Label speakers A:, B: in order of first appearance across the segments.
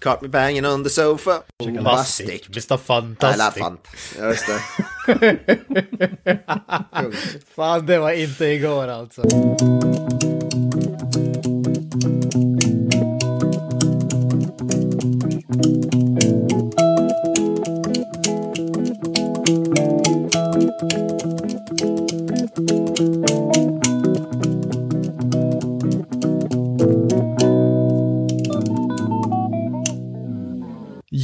A: Caught me banging on the sofa.
B: Bombastic. Mr.
A: Eller
B: Fantastic.
A: fant. Ja, just det.
B: Fan, det var inte igår alltså.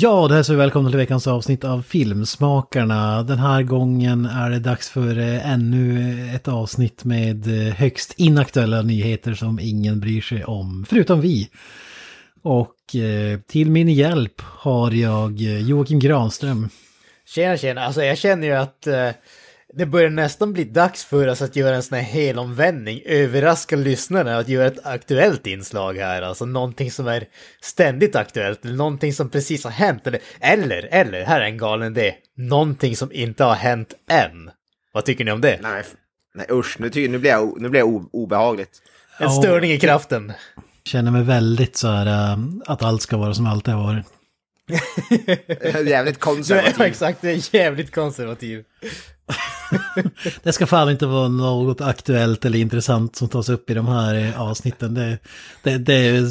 C: Ja, det här så välkomna till veckans avsnitt av Filmsmakarna. Den här gången är det dags för eh, ännu ett avsnitt med eh, högst inaktuella nyheter som ingen bryr sig om, förutom vi. Och eh, till min hjälp har jag Joakim Granström.
B: Tjena, tjena. Alltså jag känner ju att det börjar nästan bli dags för oss att göra en sån här helomvändning, överraska lyssnarna att göra ett aktuellt inslag här. Alltså någonting som är ständigt aktuellt, eller någonting som precis har hänt. Eller, eller, eller här är en galen idé, någonting som inte har hänt än. Vad tycker ni om det?
A: Nej, nej usch, nu, ty- nu blir jag, nu blir jag o- obehagligt.
B: En störning i kraften.
C: Känner mig väldigt så här eh, att allt ska vara som alltid har varit.
A: Jävligt konservativ.
B: är, exakt, du är jävligt konservativ.
C: Det ska fan inte vara något aktuellt eller intressant som tas upp i de här eh, avsnitten. Det, det, det är,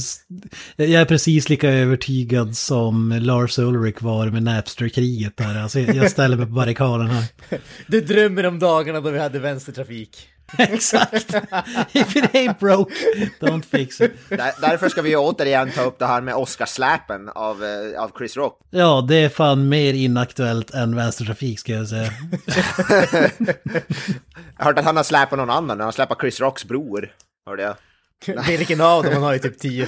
C: jag är precis lika övertygad som Lars Ulrich var med Napster-kriget. Alltså, jag jag ställer mig på barrikaden här.
B: Du drömmer om dagarna då vi hade vänstertrafik.
C: Exakt. If it ain't broke, don't fix it.
A: Där, därför ska vi återigen ta upp det här med Oscarsläpen av, eh, av Chris Rock.
C: Ja, det är fan mer inaktuellt än vänstertrafik ska jag säga.
A: Jag har hört att han har släpat någon annan, han har släpat Chris Rocks bror. Hörde jag.
B: Vilken av dem? Han har ju typ tio.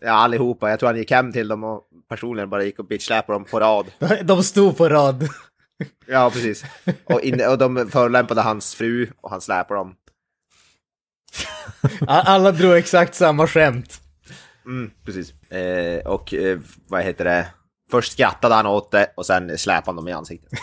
A: Ja, allihopa. Jag tror han gick hem till dem och personligen bara gick och bitchsläpade dem på rad.
B: De stod på rad.
A: Ja, precis. Och, in, och de förolämpade hans fru och han släpade dem.
B: Alla drog exakt samma skämt.
A: Mm, precis. Eh, och eh, vad heter det? Först skrattade han åt det och sen släpade han dem i ansiktet.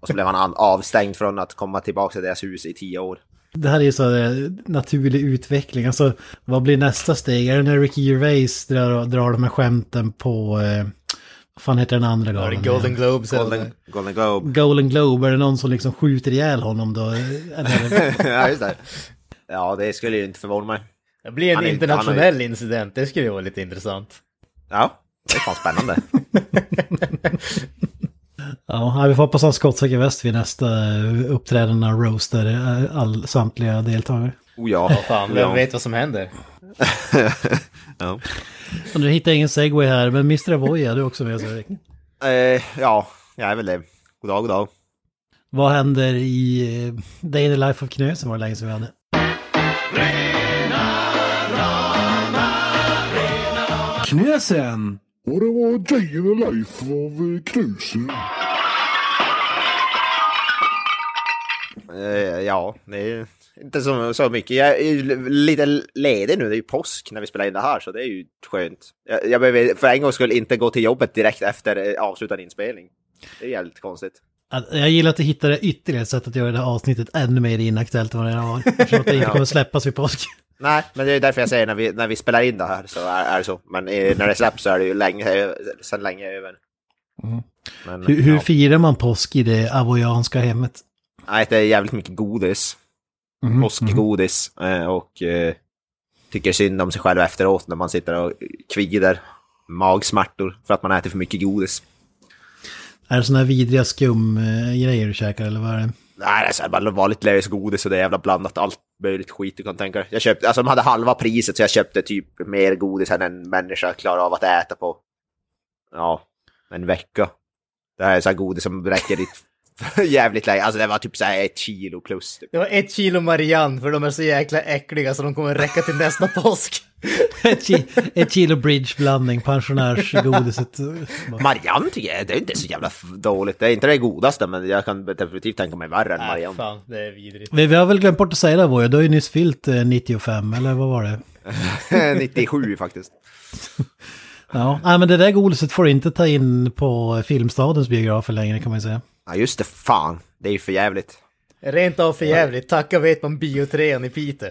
A: Och så blev han an- avstängd från att komma tillbaka till deras hus i tio år.
C: Det här är ju så här, naturlig utveckling. Alltså, vad blir nästa steg? Är det när Ricky Gervais drar, drar de här skämten på... Eh, fan heter den andra galen?
B: Golden Globes eller?
A: Golden, Golden Globe.
C: Golden Globe, är det någon som liksom skjuter ihjäl honom då?
A: Ja, just det. Ja, det skulle ju inte förvåna mig.
B: Det blir en
A: Han är inte-
B: internationell incident, det skulle ju vara lite intressant.
A: Ja, det är fan spännande.
C: ja, vi får hoppas han skottsäker väst vid nästa eh, uppträdande roastar eh, all, samtliga deltagare.
A: Oh ja.
B: Fan,
A: oh,
B: vem
A: ja.
B: vet vad som händer?
A: ja.
C: Nu hittar jag ingen segway här, men Mr. Avoya, du är också med räcker.
A: Eh, ja, jag är väl det. God dag, god dag.
C: Vad händer i eh, Day in the Life of Knösen var det länge sedan vi hade.
D: Knösen!
E: Och det var Day in the Life av eh, Knusen.
A: Eh, ja, det är inte så, så mycket. Jag är ju lite ledig nu, det är ju påsk när vi spelar in det här, så det är ju skönt. Jag, jag behöver för en gång skulle inte gå till jobbet direkt efter eh, avslutad inspelning. Det är jävligt konstigt.
C: Jag gillar att du hittade ytterligare ett sätt att göra det här avsnittet ännu mer inaktuellt än vad det har. Eftersom att det inte kommer släppas vid påsk.
A: Nej, men det är därför jag säger när vi, när vi spelar in det här så är, är det så. Men eh, när det släpps så är det ju länge, sedan länge över. Men,
C: Hur, hur
A: ja.
C: firar man påsk i det avoyanska hemmet?
A: Jag äter jävligt mycket godis.
C: Mhm,
A: Påskgodis. eh, Och eh, tycker synd om sig själv efteråt när man sitter och kvider magsmärtor för att man äter för mycket godis.
C: Är det sådana här vidriga skumgrejer du käkar eller vad är det?
A: Nej, det är så här bara vanligt lösgodis och det är jävla blandat allt möjligt skit du kan tänka dig. Jag köpte, alltså de hade halva priset så jag köpte typ mer godis än en människa klarar av att äta på, ja, en vecka. Det här är så här godis som räcker dit jävligt länge. Alltså det var typ så här ett kilo plus. Typ.
B: Det var ett kilo Marianne, för de är så jäkla äckliga så de kommer räcka till nästa påsk.
C: Ett, ki- ett kilo bridgeblandning, pensionärsgodiset.
A: Marianne tycker jag, det är inte så jävla dåligt. Det är inte det godaste, men jag kan definitivt tänka mig värre än Marianne.
B: fan, det är vidrigt.
C: Vi, vi har väl glömt bort att säga det Avoya, du har ju nyss fyllt eh, 95, eller vad var det?
A: 97 faktiskt.
C: Ja, men det där godiset får inte ta in på Filmstadens biografer längre kan man ju säga.
A: Ja just det, fan. Det är ju för jävligt.
B: Rent av för jävligt. Tacka vet man biotrean i Piteå.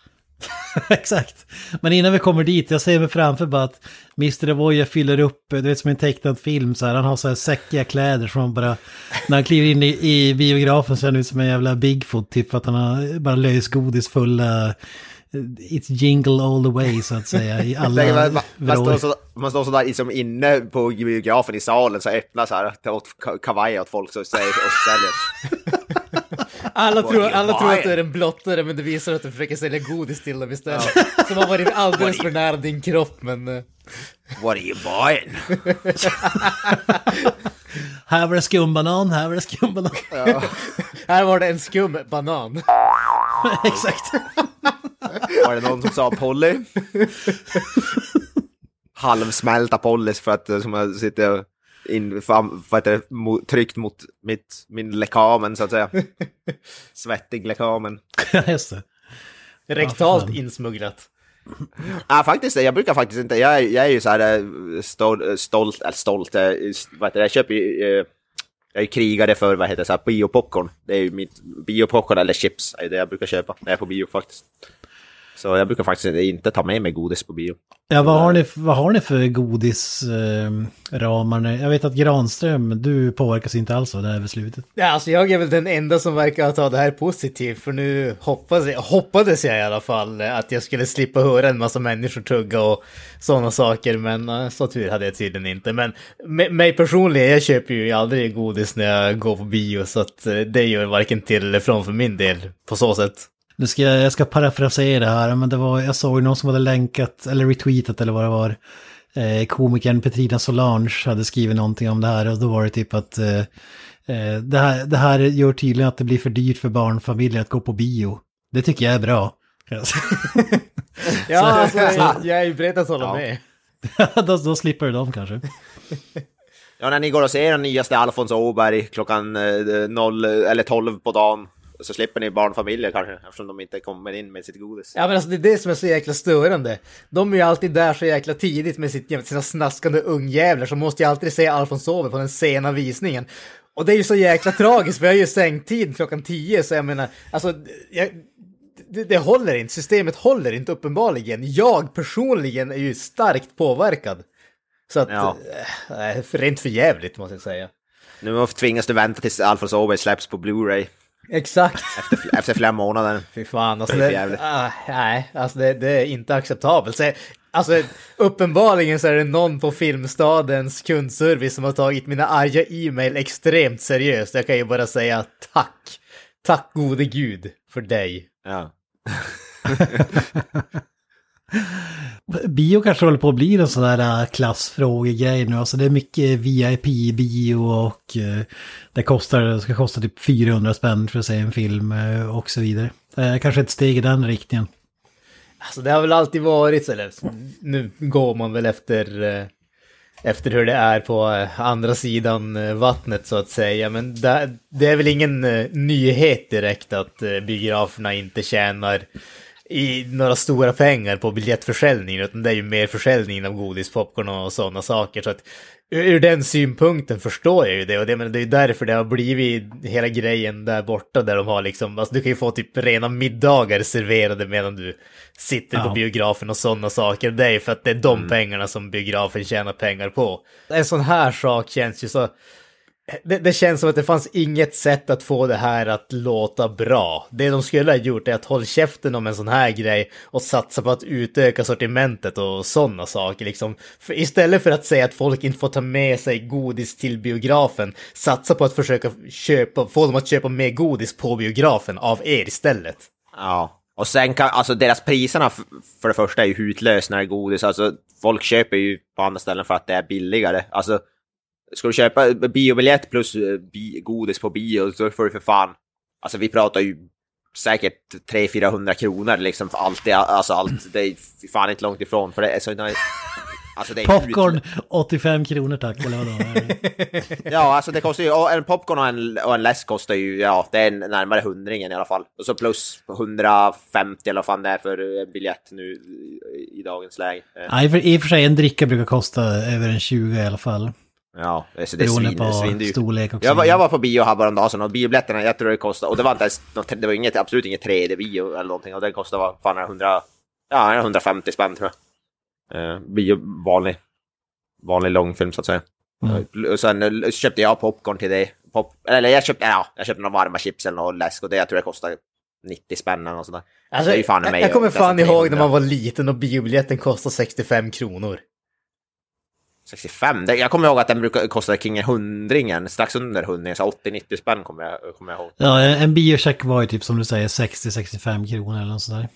C: Exakt. Men innan vi kommer dit, jag ser mig framför bara att Mr. Avoya fyller upp, du vet som en tecknad film så här, han har så här säckiga kläder som han bara, när han kliver in i, i biografen ser han ut som en jävla Bigfoot typ att han har bara lösgodis fulla, it's jingle all the way så att säga i alla
A: Tänk, man, man, står så, man står sådär liksom inne på biografen i salen så öppnar så här, åt ka- kavaj åt folk så säger, och säljer.
B: Alla, tror, alla tror att du är en blottare men det visar att du försöker sälja godis till dem istället. Som har varit alldeles för nära din kropp men...
A: What are you buying?
C: Här var det skumbanan, här var det skumbanan.
B: Här var det en skum banan.
C: Exakt.
A: Var det någon som sa Polly? Halvsmälta Pollys för att eh, som jag sitter in, fram, för att det tryckt mot mitt, min lekamen så att säga. Svettig lekamen.
C: Just det.
B: Rektalt insmugglat.
A: Ja, faktiskt, jag brukar faktiskt inte, jag, är- jag är ju så här eh, stol, eh, stolt, eller stolt, eh, vad heter det, jag köper ju, jag är krigare för, vad heter det, så här, biopopcorn. Det är ju mitt, biopopcorn eller chips det är det jag brukar köpa när jag är på bio faktiskt. Så jag brukar faktiskt inte ta med mig godis på bio.
C: Ja, vad har ni, vad har ni för godisramar? jag vet att Granström, du påverkas inte alls av det här beslutet.
B: Ja, alltså jag är väl den enda som verkar ta det här positivt, för nu hoppas jag, hoppades jag i alla fall eh, att jag skulle slippa höra en massa människor tugga och sådana saker, men eh, så tur hade jag tydligen inte. Men me- mig personligen, jag köper ju aldrig godis när jag går på bio, så att eh, det gör varken till eller från för min del på så sätt.
C: Nu ska jag, jag ska parafrasera här, men det var, jag såg någon som hade länkat, eller retweetat eller vad det var. Eh, komikern Petrina Solange hade skrivit någonting om det här och då var det typ att eh, eh, det, här, det här gör tydligen att det blir för dyrt för barnfamiljer att gå på bio. Det tycker jag är bra.
B: Ja, alltså, jag, jag är ju beredd att hålla
A: Ja.
B: med.
C: då, då slipper du dem kanske.
A: Ja, när ni går och ser den nyaste Alfons Åberg klockan eh, 0 eller 12 på dagen så slipper ni barnfamiljer kanske eftersom de inte kommer in med sitt godis.
B: Ja men alltså det är det som är så jäkla störande. De är ju alltid där så jäkla tidigt med sitt, sina snaskande ungjävlar som måste ju alltid se Alfons Åberg på den sena visningen. Och det är ju så jäkla tragiskt, för jag har ju sängtid klockan 10 så jag menar, alltså jag, det, det håller inte, systemet håller inte uppenbarligen. Jag personligen är ju starkt påverkad. Så att,
A: Ja.
B: äh, rent för jävligt måste jag säga.
A: Nu tvingas du vänta tills Alfons Åberg släpps på Blu-ray
B: Exakt.
A: efter, efter flera månader.
B: Fy fan, alltså
A: Det
B: det, ah, nej, alltså det, det är inte acceptabelt. Så, alltså uppenbarligen så är det någon på Filmstadens kundservice som har tagit mina arga e-mail extremt seriöst. Jag kan ju bara säga tack. Tack gode gud för dig.
A: Ja.
C: Bio kanske håller på att bli en sån där äh, klassfrågegrej nu. Alltså det är mycket eh, VIP-bio och eh, det kostar, det ska kosta typ 400 spänn för att se en film eh, och så vidare. Eh, Kanske ett steg i den riktningen.
B: Alltså det har väl alltid varit så, eller nu går man väl efter, efter hur det är på andra sidan vattnet så att säga. Men det, det är väl ingen nyhet direkt att biograferna inte tjänar i några stora pengar på biljettförsäljningen, utan det är ju mer försäljningen av godis, popcorn och sådana saker. Så att ur, den synpunkten förstår jag ju det, och det, men det är ju därför det har blivit hela grejen där borta, där de har liksom, alltså du kan ju få typ rena middagar serverade medan du sitter på
C: Ja.
B: biografen och sådana saker. Det är ju för att det är de pengarna som biografen tjänar pengar på. En sån här sak känns ju så... Det, det känns som att det fanns inget sätt att få det här att låta bra. Det de skulle ha gjort är att hålla käften om en sån här grej och satsa på att utöka sortimentet och sådana saker. Liksom. För istället för att säga att folk inte får ta med sig godis till biografen, satsa på att försöka köpa, få dem att köpa mer godis på biografen av er istället.
A: Ja. Och sen kan, alltså deras priserna för det första är ju hutlösa när det är godis. Alltså folk köper ju på andra ställen för att det är billigare. Alltså, ska du köpa biobiljett plus eh, bi, godis på bio så får du för fan, alltså vi pratar ju säkert 300-400 kronor liksom för allt det, alltså allt, det är fan inte långt ifrån för det är så Alltså är
C: Popcorn,
A: hutlöst.
C: 85 kronor tack, eller vadå?
A: Ja, alltså det kostar ju, en popcorn och en, och en läsk kostar ju, ja, det är närmare hundringen i alla fall. Och så plus 150 eller vad fan det är för eh, biljett nu i, i dagens läge.
C: Nej, för, i och för sig en dricka brukar kosta över en 20 i alla fall.
A: Ja, så det är
C: Beroende
A: svin,
C: på storlek också.
A: Jag var, jag var på bio här häromdagen så och biobiljetterna, jag tror det kostade, och det var inte ens, det var inget, absolut inget 3D-bio eller någonting, och den kostade vad fan är det, 100, Ja, 150 spänn tror jag. Eh, bio, vanlig, vanlig långfilm så att säga.
C: Mm.
A: Och sen eh, köpte jag popcorn till det. Pop, eller jag köpte, ja, jag köpte några varma chips eller något läsk och det jag tror jag kostade 90 spänn eller något sånt där.
B: Alltså,
A: Det är ju fan i
B: jag,
A: mig
B: jag kommer fan ihåg när
A: 300.
B: man var liten och biobiljetten kostade 65 kronor.
A: 65? Det, jag kommer ihåg att den brukade kosta kring en hundringen, strax under hundringen, så 80-90 spänn kommer jag, kommer jag ihåg.
C: Ja, en biocheck var ju typ som du säger 60-65 kronor eller något sådär.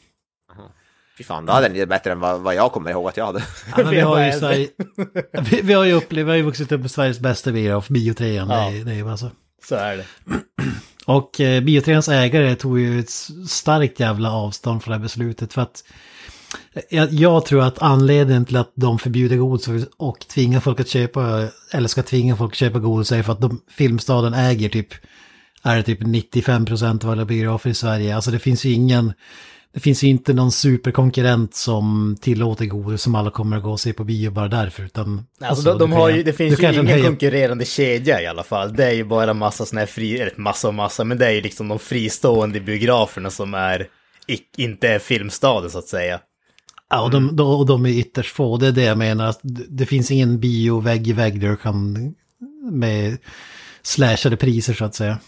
A: Fy fan, då hade den bättre än vad, vad jag kommer ihåg att jag hade.
C: Ja, men vi, har ju Sverige, vi, vi har ju upplevt, vi har ju vuxit upp med Sveriges bästa biograf, Biotrean.
B: Ja.
C: Det, det är ju bara så.
B: Så är det.
C: Och eh, Biotreans ägare tog ju ett starkt jävla avstånd från det här beslutet för att jag, jag tror att anledningen till att de förbjuder godis och- tvingar folk att köpa, eller ska tvinga folk att köpa godis är för att de, Filmstaden äger typ, är typ 95% av alla biografer i Sverige. Alltså det finns ju ingen, det finns ju inte någon superkonkurrent som tillåter godis som alla kommer att gå och se på bio bara därför. Utan,
B: Alltså, de,
C: du
B: de
C: kan
B: har
C: ju-
B: det finns ju ingen
C: höjer-
B: konkurrerande kedja i alla fall. Det är ju bara massa såna här fri, eller massa och massa, men det är ju liksom de fristående biograferna som är, inte är filmstaden så att säga.
C: Ja, och de, de, och de är ytterst få. Det är det jag menar. att Det finns ingen bio vägg i vägg där du kan med slashade priser så att säga.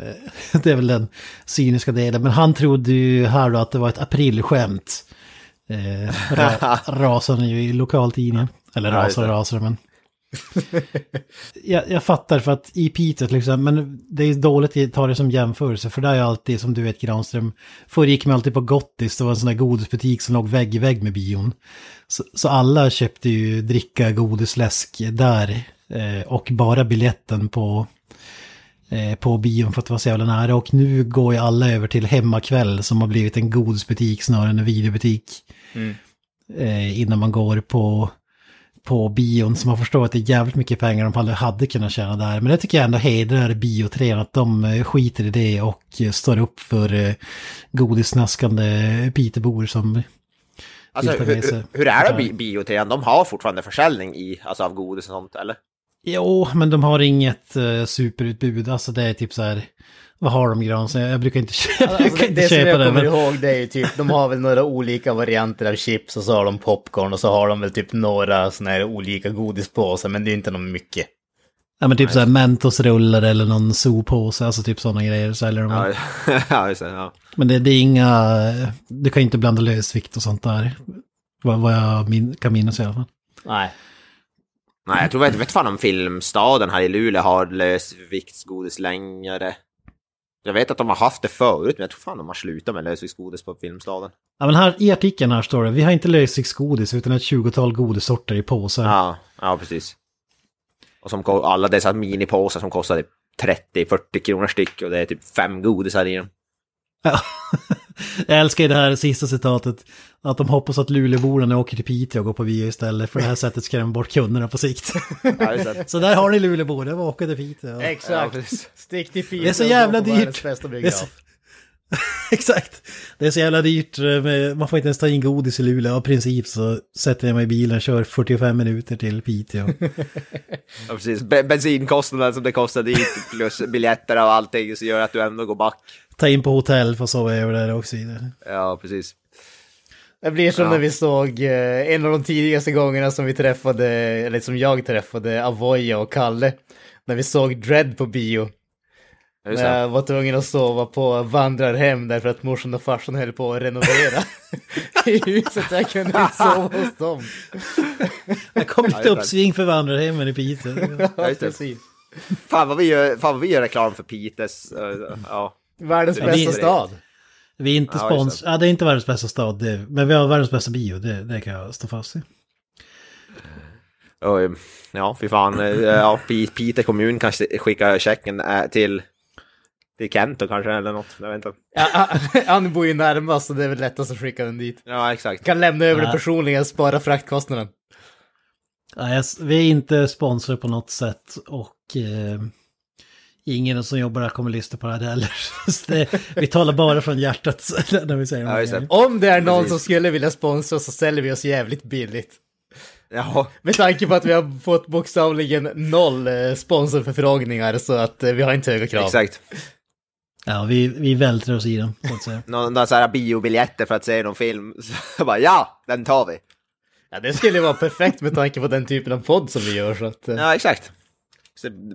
C: Eh, Det är väl den cyniska delen. Men han trodde ju här då att det var ett aprilskämt. Eh, ra, rasar han ju i lokaltidningen. Eller rasar och rasar men. jag, jag fattar för att i Piteå till exempel, men det är dåligt att ta det som jämförelse för där är alltid som du vet Granström, förr gick man alltid på Gottis, det var en sån där godisbutik som låg vägg i vägg med bion. Så, så alla köpte ju dricka, godis, läsk där eh, och bara biljetten på, eh, på bion för att det var så jävla nära. Och nu går ju alla över till Hemmakväll som har blivit en godisbutik snarare än en videobutik. Eh, innan man går på på bion så man förstår att det är jävligt mycket pengar de aldrig hade kunnat tjäna där. Men det tycker jag ändå hedrar Bioträn att de eh, skiter i det och eh, står upp för eh, godisnaskande Pitebor som
A: Alltså, hur, hur, är det bi- biotean? De har fortfarande försäljning i, alltså av godis och sånt, eller?
C: Jo, men de har inget uh, superutbud. Alltså det är typ så här, vad har de Granström? Jag brukar inte, jag
B: Alltså,
C: brukar
B: det,
C: inte
B: det som
C: köpa
B: jag
C: det.
B: kommer
C: Men,
B: ihåg det är ju typ, de har väl några olika varianter av chips och så har de popcorn och så har de väl typ några såna här olika godispåsar, men det är inte något mycket.
C: ja, men typ så här Mentos-rullar eller någon soppåse, alltså typ sådana grejer säljer de.
A: Ja, ja just det. Ja.
C: Men det, det är inga, du kan inte blanda lösvikt och sånt där. Vad, vad jag min, kan minnas i alla fall.
B: Nej.
A: Nej, jag tror vet, vet fan om Filmstaden här i Luleå har lösviktsgodis längre. Jag vet att de har haft det förut, men jag tror fan de har slutat med lösviktsgodis på Filmstaden.
C: Ja men här i artikeln här står det, vi har inte lösviktsgodis utan ett 20-tal godissorter i påsar.
A: Ja, ja precis. Och som alla dessa minipåsar som kostar typ 30-40 kronor styck och det är typ fem godisar i dem.
C: Ja. Jag älskar ju det här sista citatet. Att de hoppas att Luleåborna åker till Piteå och går på bio istället. För det här sättet skrämmer bort kunderna på sikt.
A: Ja.
C: Så där har ni Luleåbor, det var åka till Piteå.
B: Exakt. Stick till Piteå
C: Det är så jävla dyrt. Det är
B: biograf.
C: så- Exakt. Det är så jävla dyrt, eh, med, man får inte ens ta in godis i Luleå. Av princip så sätter jag mig i bilen och kör 45 minuter till Piteå.
A: Ja, precis. Be- bensinkostnaden som det kostar dit plus biljetter och allting så gör att du ändå går back.
C: Ta in på hotell för att sova över där och så vidare.
A: Ja, precis.
B: Det blir som
A: Ja.
B: när vi såg eh, en av de tidigaste gångerna som vi träffade, eller som jag träffade Avoya och Kalle. När vi såg Dread på bio. När jag var tvungen att sova på vandrarhem därför att morsan och farsan höll på att renovera i huset. Jag kunde inte sova hos dem.
C: Det kom
A: det.
C: uppsving för vandrarhemmen i Piteå.
A: Ja,
B: precis.
A: Fan vad vi gör, fan vad vi gör reklam för Pites. eh, ja.
B: Världens bästa
C: är-
B: stad.
C: Vi är inte
A: Ja,
C: spons... Ja, det är inte världens bästa stad, det, men vi har världens bästa bio, det, det kan jag stå fast i.
A: Och, eh, ja, fy fan. eh, Ja, Pi- Pite kommun kanske skickar checken eh, till, till Kent då kanske eller något. Jag vet inte.
B: Ja, han- bor ju närmast så det är väl lättast att skicka den dit.
A: Ja, exakt.
B: Kan lämna över
C: Ja.
B: det personligen, spara fraktkostnaden.
C: Nej, vi är inte sponsor på något sätt och eh, ingen som jobbar där kommer lyssna på det här heller. Det, vi talar bara från hjärtat när vi säger
A: Ja,
C: här
A: det.
B: Om det är någon
A: Precis.
B: som skulle vilja sponsra så säljer vi oss jävligt billigt.
A: Ja,
B: Med tanke på att vi har fått bokstavligen noll eh, sponsorförfrågningar så att eh, vi har inte höga krav.
A: exakt.
C: Ja, vi, vi vältrar oss i säga.
A: Någon, någon så här biobiljetter för att se någon film. Så bara, ja, den tar vi.
B: Ja, det skulle ju vara perfekt med tanke på den typen av podd som vi gör. Så att, eh,
A: Ja, exakt.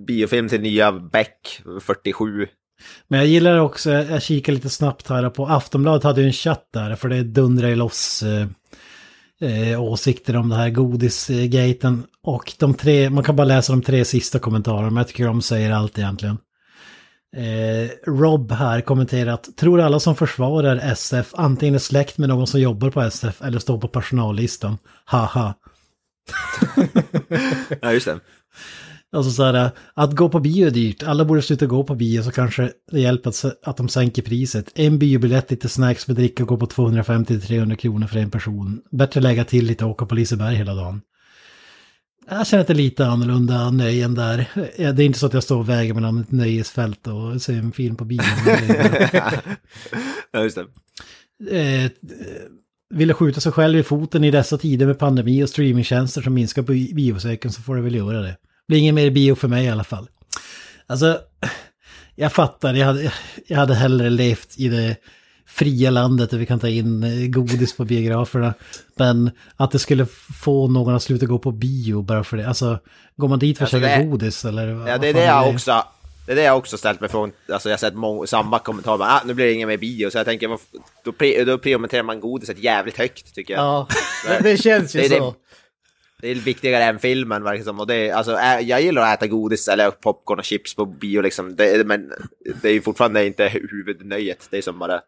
A: Biofilm till nya Beck 47.
C: Men jag gillar också, jag kikar lite snabbt här på Aftonbladet hade ju en chatt där, för det dundrar ju loss eh, eh, åsikter om det här godisgaten. Och de tre, man kan bara läsa de tre sista kommentarerna, men jag tycker de säger allt egentligen. Eh, Rob här kommenterar att tror alla som försvarar SF antingen är släkt med någon som jobbar på SF eller står på personallistan. Haha.
A: Ja, just det.
C: Alltså så här, att gå på bio är dyrt. Alla borde sluta gå på bio så kanske det hjälper att, att de sänker priset. En biobiljett, lite snacks med dricka går på 250-300 kronor för en person. Bättre lägga till lite och åka på Liseberg hela dagen. Jag känner att det är lite annorlunda nöjen där. Ja, Det är inte så att jag står och väger mellan ett nöjesfält och ser en film på bio.
A: Ja, just det.
C: eh, ville skjuta sig själv i foten i dessa tider med pandemi och streamingtjänster som minskar på biobesöken så får det väl göra det. Blir ingen mer bio för mig i alla fall. Alltså, jag fattar, jag hade, jag hade hellre levt i det fria landet där vi kan ta in eh, godis på biograferna. Men att det skulle få någon att sluta gå på bio bara för det. Alltså, går man dit för att
A: Alltså,
C: käka godis eller?
A: Ja, det är det jag också... Det är det jag också ställt mig från. Alltså jag har sett samma kommentarer. bara, Ah, nu blir det ingen mer bio. Så jag tänker, då, pre- då prioriterar man godiset jävligt högt tycker jag.
B: ja, det, känns ju
A: Det är det. Det är viktigare än filmen verkar som. Och det är, alltså, jag gillar att äta godis eller popcorn och chips på bio liksom. Det, men det är ju fortfarande inte huvudnöjet. Det är som bara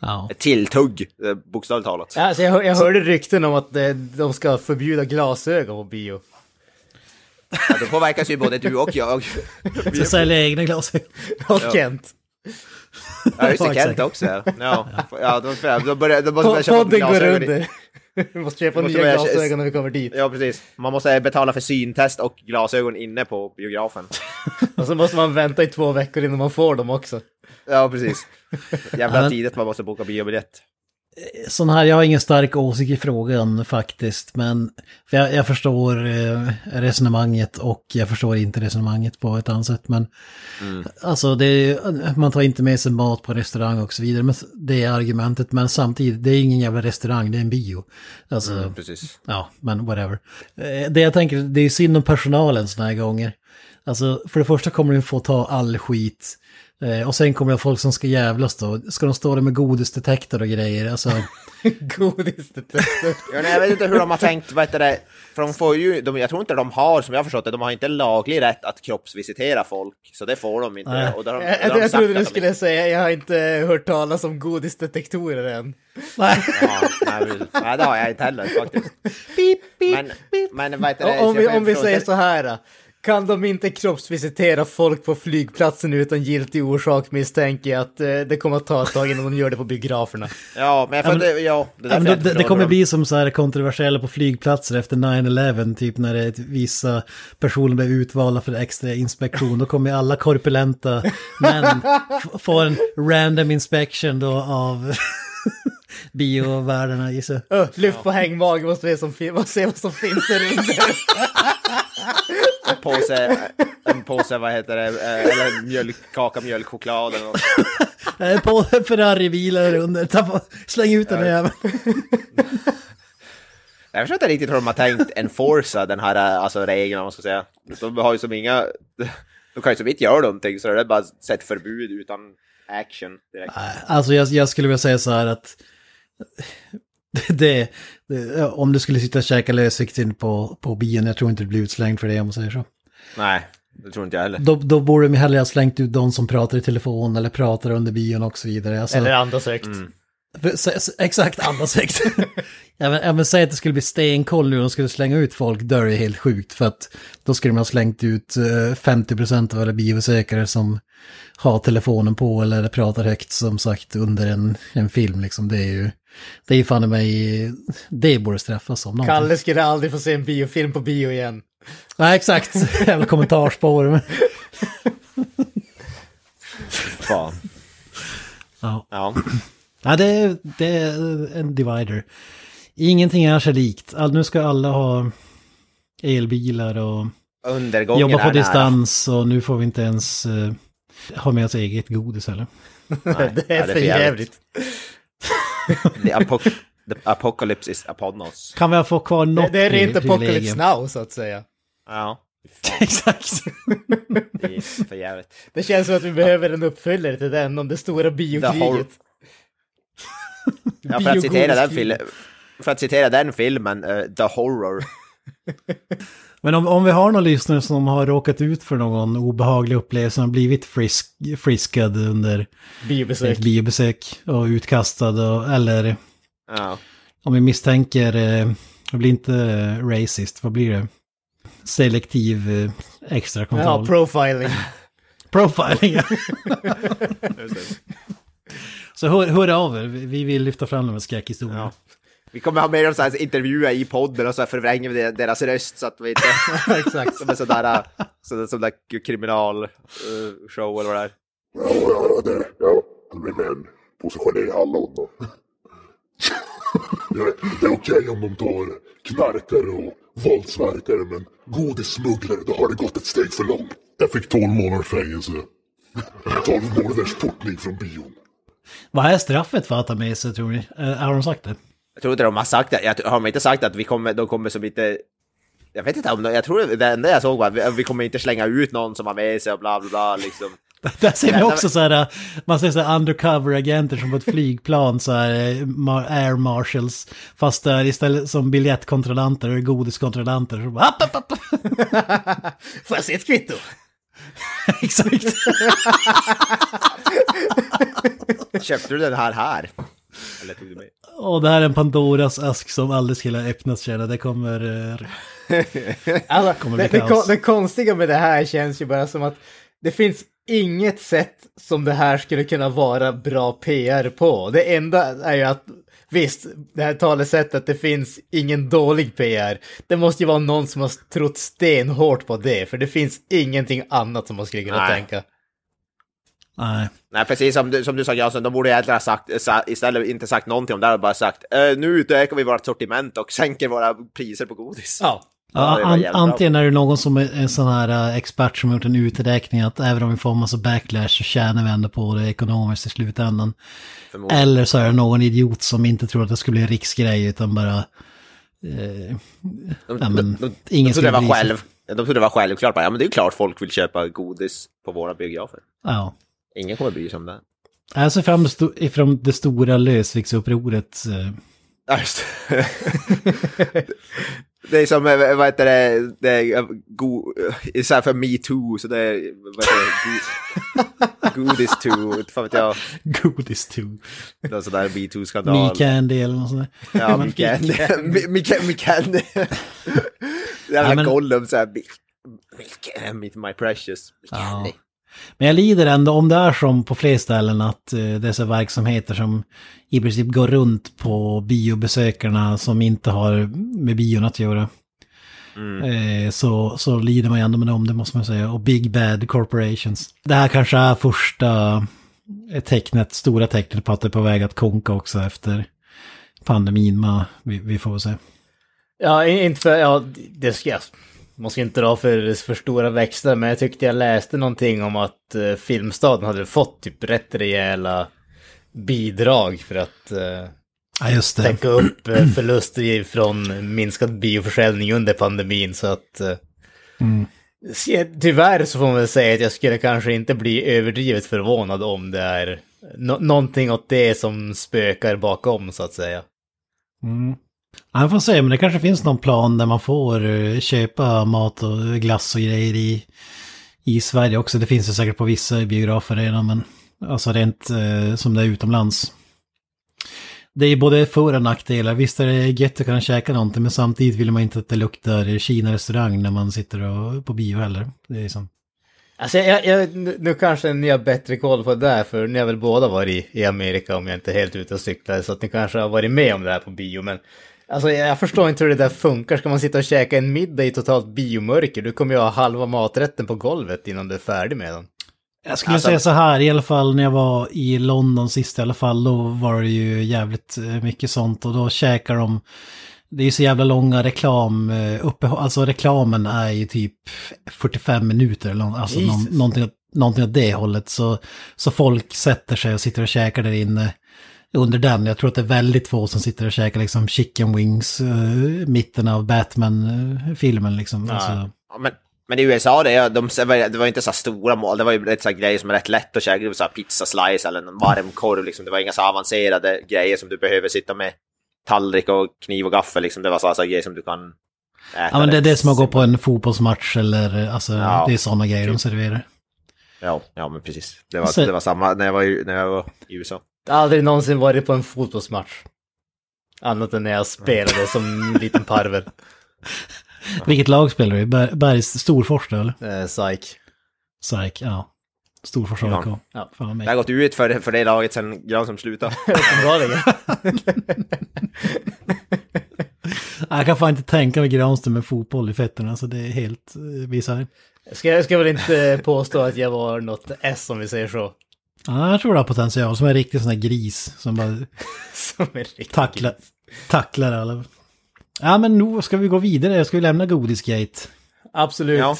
C: Ja.
A: ett tilltugg, eh, bokstavligt talat.
B: Ja, Alltså jag, jag hörde rykten om att eh, de ska förbjuda glasögon på bio.
A: Ja, då påverkas ju både du och jag.
C: Så sälja egna glasögon.
B: Och Kent.
A: Ja, just det, Kent också. Ja, ja då, då, börjar, då måste man
B: Po-
A: köpa
B: Podden går
A: glasögon.
B: under. Vi måste köpa
A: Måste
B: nya glasögon när vi kommer dit.
A: Ja, precis. Man måste betala för syntest och glasögon inne på biografen.
B: Och så måste man vänta i två veckor innan man får dem också.
A: Ja, precis. Jävla tidigt man måste boka biobiljett.
C: Sån här, jag har ingen stark åsikt i frågan faktiskt, men för jag, jag förstår eh, resonemanget och jag förstår inte resonemanget på ett annat sätt. Men alltså, det man tar inte med sig mat på restaurang och så vidare, men det är argumentet. Men samtidigt, det är ingen jävla restaurang, det är en bio. Alltså,
A: Mm, precis.
C: ja, men whatever. Eh, Det jag tänker, det är synd om personalen såna här gånger. Alltså, för det första kommer de få ta all skit. Eh, Och sen kommer det folk som ska jävlas då. Ska de stå där med godisdetektor och grejer? Alltså,
B: Godisdetektor.
A: Ja, nej, jag vet inte hur de har tänkt, vad heter det? För de får ju, de, jag tror inte de har, som jag har förstått det, de har inte laglig rätt att kroppsvisitera folk. Så det får de inte.
C: Nej.
A: Och då har de,
B: Jag,
A: då
B: jag,
A: de
B: jag
A: sagt
B: trodde du skulle säga, jag har inte hört talas om godisdetektorer än.
C: nej.
A: Ja, nej, det har jag inte heller faktiskt. Men, men vad heter det?
B: Om vi, om vi säger
A: inte-
B: så här. Kan de inte kroppsvisitera folk på flygplatsen utan giltig orsak misstänker jag att eh, det kommer att ta ett tag innan de gör det på biograferna.
A: Ja, men jag får
C: Ja, men-
A: inte, ja, det,
C: Ja,
A: därför
C: men
A: jag
C: det, det, det kommer bli som så här kontroversiella på flygplatser efter 9-11, typ när det är ett- vissa personer blir utvalda för extra inspektion. Då kommer alla korpulenta män få en random inspection då av biovärdena gissar jag.
B: Lyft på hängmage, måste som, måste se vad som finns där under.
A: en påse, en påse, vad heter det, eh, eller mjölk, kaka, mjölkchoklad eller något.
C: Eh, På Ferrari-bilar under, Ta på- släng ut den där jäveln.
A: Jag förstår inte riktigt hur de har tänkt enforca den här eh, alltså, regeln, om man ska säga. De har ju som inga... De kan ju som inte göra någonting, så det är bara ett förbud utan action direkt.
C: Alltså jag, jag skulle vilja säga så här att det, det, om du skulle sitta och käka lösvikten på, på bion, jag tror inte du blir utslängd för det om man säger så.
A: Nej, det tror inte jag heller.
C: Då, då borde de hellre ha slängt ut de som pratar i telefon eller pratar under bion och så vidare. Alltså,
B: Eller andas högt.
C: för, s- s- exakt, andas högt. ja, men, ja, men säg att det skulle bli stenkoll nu och de skulle slänga ut folk, då är det helt sjukt. För att då skulle de ha slängt ut eh, 50% av alla biobesökare som har telefonen på eller pratar högt som sagt under en, en film. Liksom. Det är ju, det är fan i mig, det borde straffas som någonting.
B: Kalle skulle aldrig få se en biofilm på bio igen.
C: Nej, exakt. Jävla kommentarspår.
A: Fan.
C: Ja.
A: Ja.
C: Ja, det är, det är en divider. Ingenting är sig likt. All, nu ska alla ha elbilar och
A: Undergången
C: jobba på distans och nu får vi inte ens eh, ha med oss eget godis heller.
A: Nej,
B: det är för jävligt.
A: The, apoc- the apocalypse is upon us.
C: Kan vi få kvar
B: Det,
C: något
B: det är rent apocalypse now, så att säga.
A: Ja,
C: Exakt.
A: det är för jävligt.
B: Det känns som att vi behöver en uppföljare till den, om det stora biokriget.
A: Ja, för att citera den, fil- för att citera den filmen, eh, The Horror.
C: Men om, om vi har någon lyssnare som har råkat ut för någon obehaglig upplevelse, har blivit frisk, friskad under
B: Biobesök.
C: ett biobesök och utkastad och, eller
A: Ja.
C: om vi misstänker, eh, det blir inte eh, racist, vad blir det? Selektiv eh, extra
B: Ja,
C: kontroll.
B: profiling.
C: Profiling. ja. Så hör, hör av er, Vi- vi vill lyfta fram de här skräckhistorierna.
A: Ja. Vi kommer ha med dem så här intervjuer i podden och så här förvränger vi deras röst så att vi inte...
B: Exakt.
A: Som en sån där, så, som där kriminalshow eller vad det är.
E: Ja, ja, det, ja, de är män. Påse geléhallon och... Ja, det är okej om de tar knarkare och våldsverkare, men godissmugglare, då har det gått ett steg för långt. Jag fick 12 månaders fängelse. 12 månaders portning från bion.
C: Vad är straffet för att ta med sig tror ni? Eh, har de sagt det?
A: Jag tror inte de har sagt det. Jag, har de inte sagt att vi kommer, de kommer som inte... Jag vet inte om de, jag tror det enda jag såg var att vi, kommer inte slänga ut någon som har med sig och bla bla bla liksom.
C: Där ser vi också så här, man ser så här undercover-agenter som på ett flygplan, så här eh, air marshals. Fast där istället som biljettkontrollanter och godiskontrollanter. Så bara, app, app, app.
B: Får jag se ett kvitto?
C: Exakt.
A: Köpte du den här här? Eller tog du med?
C: Och det här är en Pandoras ask som aldrig skulle ha öppnats känner Det kommer... eh,
B: Alltså,
C: Kommer
B: det, det, det konstiga med det här känns ju bara som att det finns inget sätt som det här skulle kunna vara bra PR på. Det enda är ju att Visst, det här talesättet, det finns ingen dålig PR. Det måste ju vara någon som har trott stenhårt på det, för det finns ingenting annat som man skulle kunna
A: Nej.
B: tänka.
C: Nej.
A: Nej, precis som du, som du sa Jansson, de borde egentligen ha sagt, sa, istället inte sagt någonting om det, här, bara sagt eh, nu utökar vi vårt sortiment och sänker våra priser på godis.
B: Ja,
A: Ja, det
C: an, antingen är det någon som är en sån här eh, expert som har gjort en uträkning att även om vi får en massa backlash så tjänar vi ändå på det ekonomiskt i slutändan. Eller så är det någon idiot som inte tror att det skulle bli en riksgrej utan bara... Eh,
A: De,
C: ja, men,
A: de, de, de
C: ingen
A: trodde det var själv. De trodde det var självklart, ja men det är klart folk vill köpa godis på våra biografer.
C: ja.
A: Ingen kommer bry sig om det.
C: Jag ser fram ifrån det stora lösviktsupproret. eh,
A: Ja, just det. Är som, eh, vad heter det, det är eh, go, eh, så här för me too, så det är, vad heter det, go, godis too, fan vet jag,
C: Godis too.
A: någon sån där me too-skandal.
C: Me eller något sånt där.
A: Ja, me candy. Me- me ca- me candy. Jävla Gollum såhär, me, me, my precious, me candy.
C: Men jag lider ändå om det är som på fler ställen att eh, dessa verksamheter som i princip går runt på biobesökarna som inte har med bion att göra.
A: Mm.
C: Eh, så, så lider man ju ändå med dem, det måste man säga. Och Big Bad Corporations. Det här kanske är första eh, tecknet, stora tecknet på att det är på väg att konka också efter pandemin. Vi, vi får väl se.
B: Ja, inte för, ja, det ska man ska inte dra för, för stora växlar, men jag tyckte jag läste någonting om att eh, Filmstaden hade fått typ rätt rejäla bidrag för att eh,
C: Ja,
B: täcka upp eh, förluster från minskad bioförsäljning under pandemin, så att eh,
C: Mm.
B: Tyvärr så får man väl säga att jag skulle kanske inte bli överdrivet förvånad om det är nå- någonting åt det som spökar bakom så att säga.
C: Mm. Ja, jag får se, men det kanske finns någon plan där man får eh, köpa mat och glass och grejer i, i Sverige också. Det finns det säkert på vissa biografer redan, men alltså rent eh, som det är utomlands. Det är både för och nackdelar. Visst är det gött att kunna käka någonting, men samtidigt vill man inte att det luktar Kina-restaurang när man sitter och, på bio heller. Det är som...
B: Alltså jag, jag, nu, nu kanske ni har bättre koll på det där, för ni har väl båda varit i, i Amerika om jag inte är helt ute och cyklar, så att ni kanske har varit med om det här på bio, men alltså jag, förstår inte hur det där funkar. Ska man sitta och käka en middag i totalt biomörker? Du kommer ju ha halva maträtten på golvet innan du är färdig med den.
C: Jag skulle
A: Alltså-
C: säga så här, i alla fall när jag var i London sist i alla fall, då var det ju jävligt eh, mycket sånt och då käkar de, det är ju så jävla långa reklam, eh, uppe, alltså reklamen är ju typ 45 minuter eller alltså någon, någonting någonting åt det hållet. Så, så folk sätter sig och sitter och käkar där inne under den. Jag tror att det är väldigt få som sitter och käkar liksom chicken wings uh, mitten av Batman-filmen liksom.
B: Ja.
C: Alltså,
A: Ja, men, men i USA, det, de, det var inte så stora mål, det var ju rätt så grejer som är rätt lätt att käka, det var så här pizza slice eller en varm korv liksom. Det var inga så avancerade grejer som du behöver sitta med tallrik och kniv och gaffel liksom. Det var så här, så här grejer som du kan äta.
C: ja men det är det som att gå på en fotbollsmatch eller alltså
A: Ja.
C: det är sådana grejer de serverar.
A: Ja, ja men precis. Det var,
C: Så-
A: det var samma när jag var, när jag var i USA.
B: Jag har aldrig någonsin varit på en fotbollsmatch. Annat än när jag spelade som liten parvel.
C: Vilket lag spelar du i? Ber- Bergs Storfors då, eller?
B: Eh, psych.
C: SAIK, ja. Storfors. AIK.
B: Ja.
C: Fan
A: Det har gått ut för, för det laget sen Granström slutade.
B: Uppenbarligen.
C: Jag kan fan inte tänka mig Granström med fotboll i fötterna, så det är helt bisarrt.
B: Ska, jag ska väl inte påstå att jag var något S om vi säger så.
C: Ja, jag tror det har potential, som en riktig sån här gris som bara
B: Som
C: tacklar, tacklar alla. Ja, men nu ska vi gå vidare. Ska vi lämna Godisgate.
B: Absolut.
A: Ja.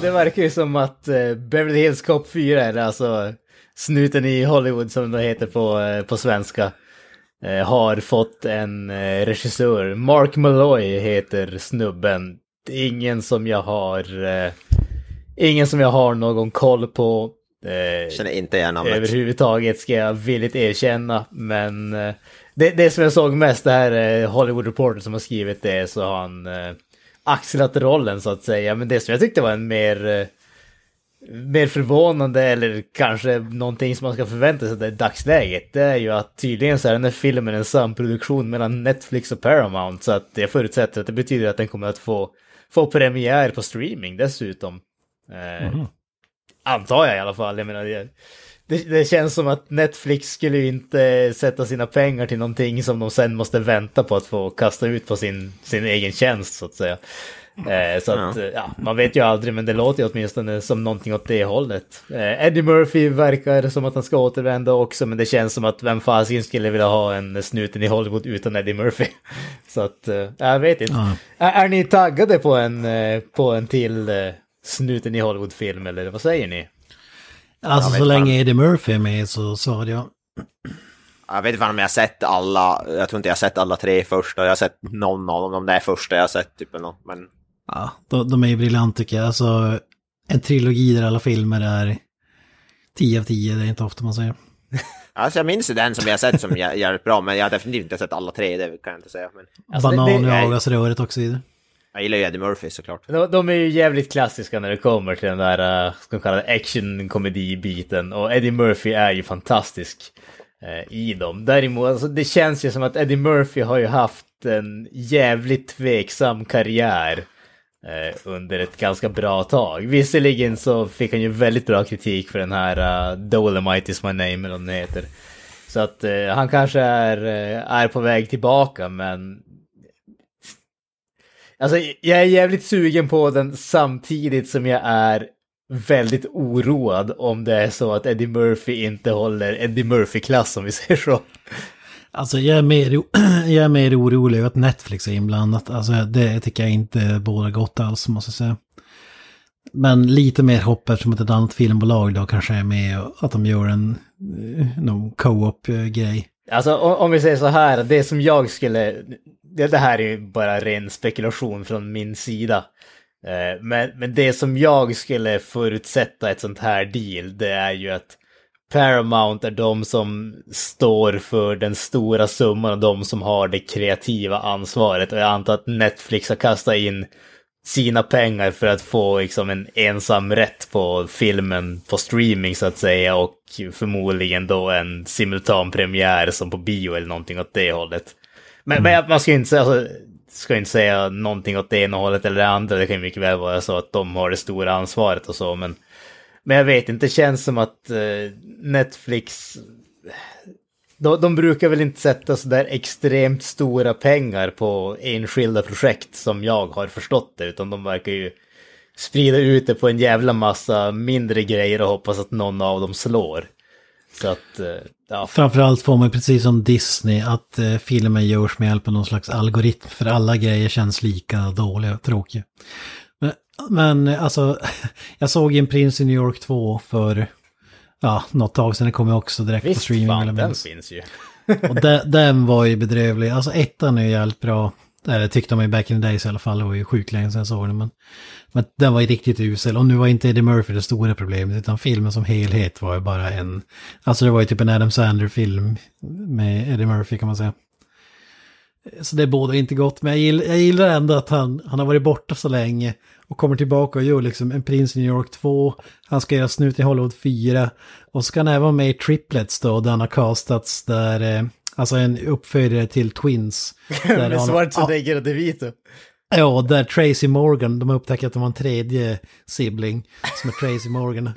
B: Det verkar ju som att eh, Beverly Hills Cop 4 är alltså snuten i Hollywood som det heter på, eh, på svenska. Eh, har fått en eh, regissör. Mark Malloy heter snubben. Ingen som jag har... Eh, ingen som jag har någon koll på. Eh,
A: Känner inte igen namnet.
B: överhuvudtaget ska jag villigt erkänna. Men eh, det, det som jag såg mest, det här Hollywood Reporter som har skrivit det, så har han axlat rollen så att säga. Men det som jag tyckte var en mer, mer förvånande eller kanske någonting som man ska förvänta sig i dagsläget, det är ju att tydligen så är den här filmen en samproduktion mellan Netflix och Paramount. Så att jag förutsätter att det betyder att den kommer att få, få premiär på streaming dessutom. Eh, Antar jag i alla fall. Jag menar, det, det, det känns som att Netflix skulle ju inte sätta sina pengar till någonting som de sen måste vänta på att få kasta ut på sin, sin egen tjänst så att säga. Eh, så att, ja, man vet ju aldrig, men det låter ju åtminstone som någonting åt det hållet. Eh, Eddie Murphy verkar som att han ska återvända också, men det känns som att vem fasiken skulle vilja ha en snuten i Hollywood utan Eddie Murphy. Så att, eh, jag vet inte.
C: Ja.
B: Är, är ni taggade på en, eh, på en till eh, snuten i Hollywood-film, eller vad säger ni?
C: Alltså så
A: fan.
C: länge Eddie Murphy är med så sa jag.
A: Jag vet inte fan om jag har sett alla, jag tror inte jag har sett alla tre första, jag har sett någon av dem, de där första jag har sett typ men
C: Ja, de, de är ju briljant tycker jag. Alltså en trilogi där alla filmer är 10 av 10, det är inte ofta man säger.
A: Alltså jag minns den som jag har sett som jä- jävligt bra, men jag har definitivt inte sett alla tre, det kan jag inte säga. Men
B: Alltså, det-
C: Banan
B: det-
C: i
A: nej.
C: avgasröret och så vidare.
A: jag gillar ju Eddie Murphy såklart.
B: De, de är ju jävligt klassiska när det kommer till den där, uh, ska man kalla det, action-komedi-biten. Och Eddie Murphy är ju fantastisk eh, i dem. Däremot, alltså, det känns ju som att Eddie Murphy har ju haft en jävligt tveksam karriär eh, Eh, under ett ganska bra tag. Visserligen så fick han ju väldigt bra kritik för den här uh, Dolomite is my name, eller vad den heter. Så att eh, han kanske är, eh, är på väg tillbaka, men Alltså jag är jävligt sugen på den samtidigt som jag är väldigt oroad om det är så att Eddie Murphy inte håller Eddie Murphy-klass om vi säger så.
C: Alltså jag är mer, jag är mer orolig över att Netflix är inblandat. Alltså det tycker jag inte båda gott alls måste jag säga. Men lite mer hopp eftersom att ett annat filmbolag då kanske är med och att de gör en eh, någon co-op-grej.
B: Eh, alltså om, vi säger så här, det som jag skulle... Det, här är ju bara ren spekulation från min sida. Eh, men, men det som jag skulle förutsätta ett sånt här deal, det är ju att Paramount är de som står för den stora summan och de som har det kreativa ansvaret. Och jag antar att Netflix har kastat in sina pengar för att få liksom en ensam rätt på filmen på streaming så att säga och förmodligen då en simultan premiär som på bio eller någonting åt det hållet. Men, men man ska inte säga, alltså, ska inte säga någonting åt det ena hållet eller det andra, det kan ju mycket väl vara så att de har det stora ansvaret och så, men men jag vet inte, det känns som att eh, Netflix... De, de brukar väl inte sätta så där extremt stora pengar på enskilda projekt som jag har förstått det, utan de verkar ju sprida ut det på en jävla massa mindre grejer och hoppas att någon av dem slår. Så att, eh, ja.
C: Framförallt får man precis som Disney att eh, filmen görs med hjälp av någon slags algoritm. För alla grejer känns lika dåliga och tråkiga. Men, eh, alltså, jag såg en Prince i New York 2 för ja, något tag sedan. Det kom ju också direkt på
B: Visst
C: streaming. vill
B: fan, den finns ju.
C: Och den, den var ju bedrövlig. Alltså ettan är ju jävligt bra. Eller tyckte man ju back in the days i alla fall. Det var ju sjukt länge sedan jag såg den. Men, men den var ju riktigt usel. Och nu var inte Eddie Murphy det stora problemet. Utan filmen som helhet var ju bara en... Alltså det var ju typ en Adam Sandler-film med Eddie Murphy kan man säga. Så det båda inte gott. Men jag gillar, jag gillar ändå att han, han har varit borta så länge. Och kommer tillbaka och gör liksom en Prins i New York 2. Han ska göra Snut i Hollywood 4. Och ska han även vara med i Triplets då. Där han har castats där... Eh, alltså en uppföljare till Twins. Där
B: Med
C: han-
B: Schwarzenegger och DeVito.
C: Ja, där Tracy Morgan, de har upptäckt att de har en tredje sibling som är Tracy Morgan.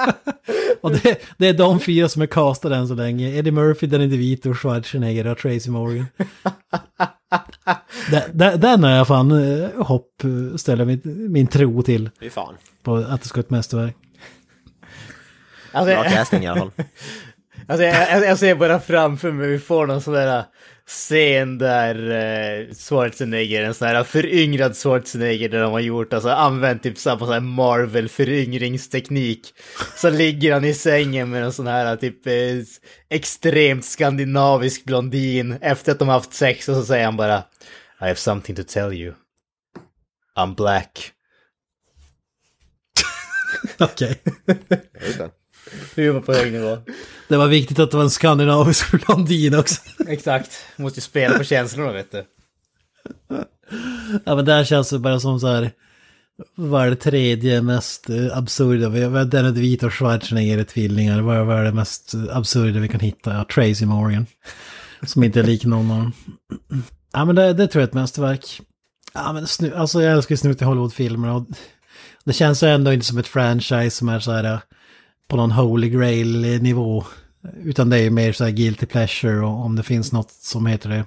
C: och det, det är de fyra som är castade än så länge. Eddie Murphy, Danny DeVito, Schwarzenegger och Tracy Morgan. den, den, den har jag fan eh, hopp ställer min, min tro till
A: Fy fan.
C: på att det ska vara ett mästerverk.
B: Alltså,
A: Bra
B: jag,
A: casting i alla fall.
B: alltså, jag, jag, jag ser bara framför mig, vi får någon sån där scen där eh, Schwarzenegger, en sån här föryngrad Schwarzenegger där de har gjort, alltså använt typ samma sån här Marvel föryngringsteknik. Så ligger han i sängen med en sån här typ eh, extremt skandinavisk blondin efter att de har haft sex och så säger han bara I have something to tell you. I'm black.
C: Okej.
A: Just det.
B: Humor på hög nivå.
C: Det var viktigt att det var en skandinavisk blondin också.
B: Exakt, måste ju spela på känslorna vet du.
C: Ja men där känns det bara som så här. Vad är det tredje mest absurda? Vi har Danny DeVito och Schwarzenegger är tvillingar. Vad är, det mest absurda vi kan hitta? Ja, Tracy Morgan. Som inte är lik någon av dem. Ja men det, det tror jag är ett mästerverk. Ja men snu, alltså jag älskar ju snut i Hollywood-filmer. Och det känns ju ändå inte som ett franchise som är så här på någon holy grail-nivå. Utan det är mer så här guilty pleasure och om det finns något som heter det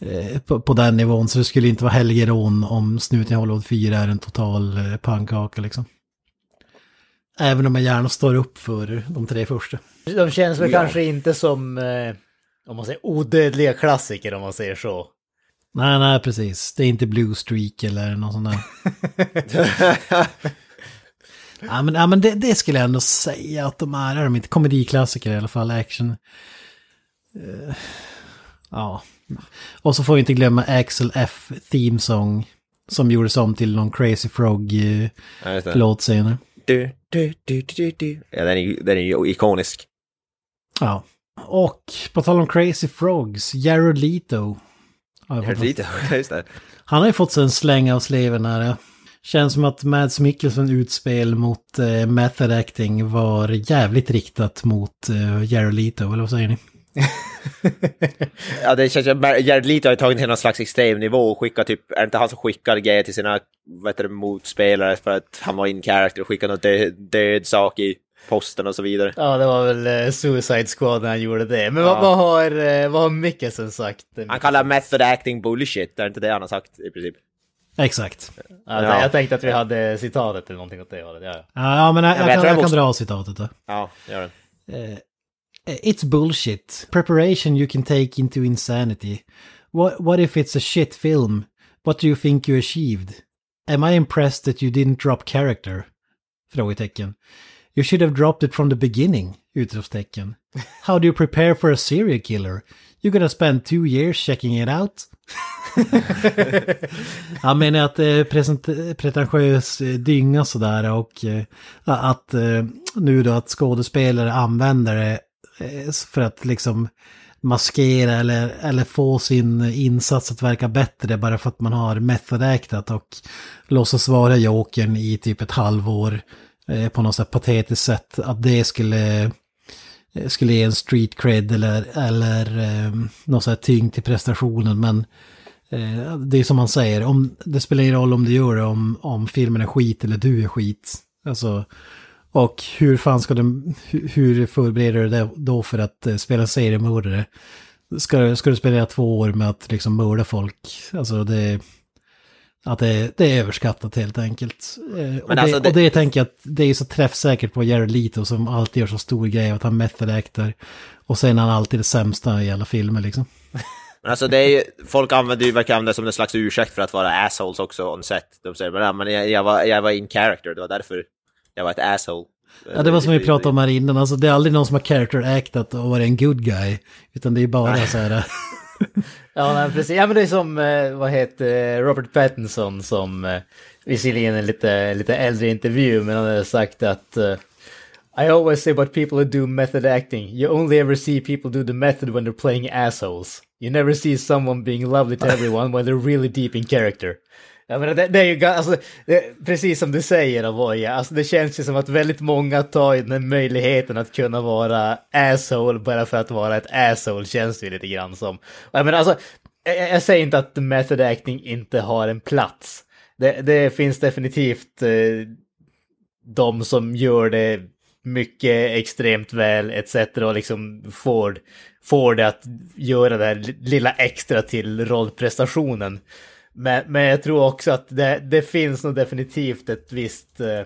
C: eh, på, på den nivån. Så det skulle inte vara helgerån om Snuten i Hollywood 4 är en total eh, pannkaka liksom. Även om jag gärna står upp för de tre första.
B: De känns väl
A: Ja.
B: kanske inte som, eh, om man säger odödliga klassiker om man säger så.
C: Nej, nej, precis. Det är inte Blue Streak eller någon sån där. ja, men, ja, men det, det skulle jag ändå säga att de är. Är de inte komediklassiker i alla fall, action. Eh, ja. Och så får vi inte glömma Axel F. Theme Song. Som gjordes om till någon Crazy Frog-låt
A: Ja, det.
C: senare.
A: Du, du, du, du, du, du. Ja, den är, den är ju ikonisk.
C: Ja. Och på tal om Crazy Frogs, Jared Leto. fått-
A: lite, just det.
C: Han har ju fått sig en släng av sleven här. Känns som att Mads Mikkelsen utspel mot eh, method acting var jävligt riktat mot eh, Jared Leto, eller vad säger ni?
A: Ja, det känns ju... Jared Leto har ju tagit till någon slags extrem nivå och skickat typ... Är det inte han som skickar grejer till sina vad heter det, motspelare för att han var in character och skickade något död, död sak i posten och så vidare?
B: Ja, det var väl eh, Suicide Squad när han gjorde det. Men
A: Ja.
B: vad, vad har, eh, vad har Mikkelsen sagt?
A: Han kallar method acting bullshit, det är inte det han har sagt i princip.
C: Exakt.
B: Ja,
A: Ja.
B: Jag tänkte att vi hade citatet eller någonting åt det hållet. Ja, ja.
C: Men jag, jag,
A: jag
C: kan,
A: jag
C: jag kan dra citatet då.
A: Ja, gör det.
C: Eh, It's bullshit. Preparation you can take into insanity. What, what if it's a shit film? What do you think you achieved? Am I impressed that you didn't drop character? Frågetecken. You should have dropped it from the beginning! Utropstecken. How do you prepare for a serial killer? You gotta spend two years checking it out? Han menar att eh, det är pretentiös eh, dynga sådär och eh, att eh, nu då att skådespelare använder det eh, för att liksom maskera eller, eller få sin insats att verka bättre bara för att man har methodactat och låtsas vara jokern i typ ett halvår på något sätt patetiskt sätt. Att det skulle, Eh, skulle ge en street cred eller, eller eh, något sånt här tyngd till prestationen. Men eh, det är som man säger, om, det spelar ingen roll om du gör det, om, om filmen är skit eller du är skit. Alltså, och hur fan ska du, hur- förbereder du dig då för att eh, spela seriemördare? Ska, ska du spela två år med att liksom mörda folk? Alltså det... Att det, det är överskattat helt enkelt. Eh, och,
A: alltså
C: det,
A: det-
C: och det tänker jag att det är så träffsäkert på Jared Leto som alltid gör så stor grej av att han method actor. Och sen är han alltid det sämsta i alla filmer liksom.
A: Men alltså det är ju, folk använder ju, verkar använda det som en slags ursäkt för att vara assholes också on set. De säger men, ja, men jag, jag, var, jag var in character, det var därför jag var ett asshole.
C: Ja, det var som vi pratade om här innan, alltså det är aldrig någon som har character actat och varit en good guy. Utan det är bara så här...
B: Ja, nej, precis. Ja, men det är som, eh, vad heter eh, Robert Pattinson som, eh, visserligen en lite, lite äldre intervju, men han hade sagt att I always say about people who do method acting, you only ever see people do the method when they're playing assholes. You never see someone being lovely to everyone when they're really deep in character. Jag menar, det, det är ju alltså, det, precis som du säger Avoya, alltså det känns ju som att väldigt många tar ju den möjligheten att kunna vara asshole bara för att vara ett asshole känns det ju lite grann som. Jag menar alltså, jag, jag säger inte att method acting inte har en plats. Det, det finns definitivt eh, de som gör det mycket extremt väl etc. och liksom får, får det att göra det här lilla extra till rollprestationen. Men, men jag tror också att det, det finns nog definitivt ett visst eh,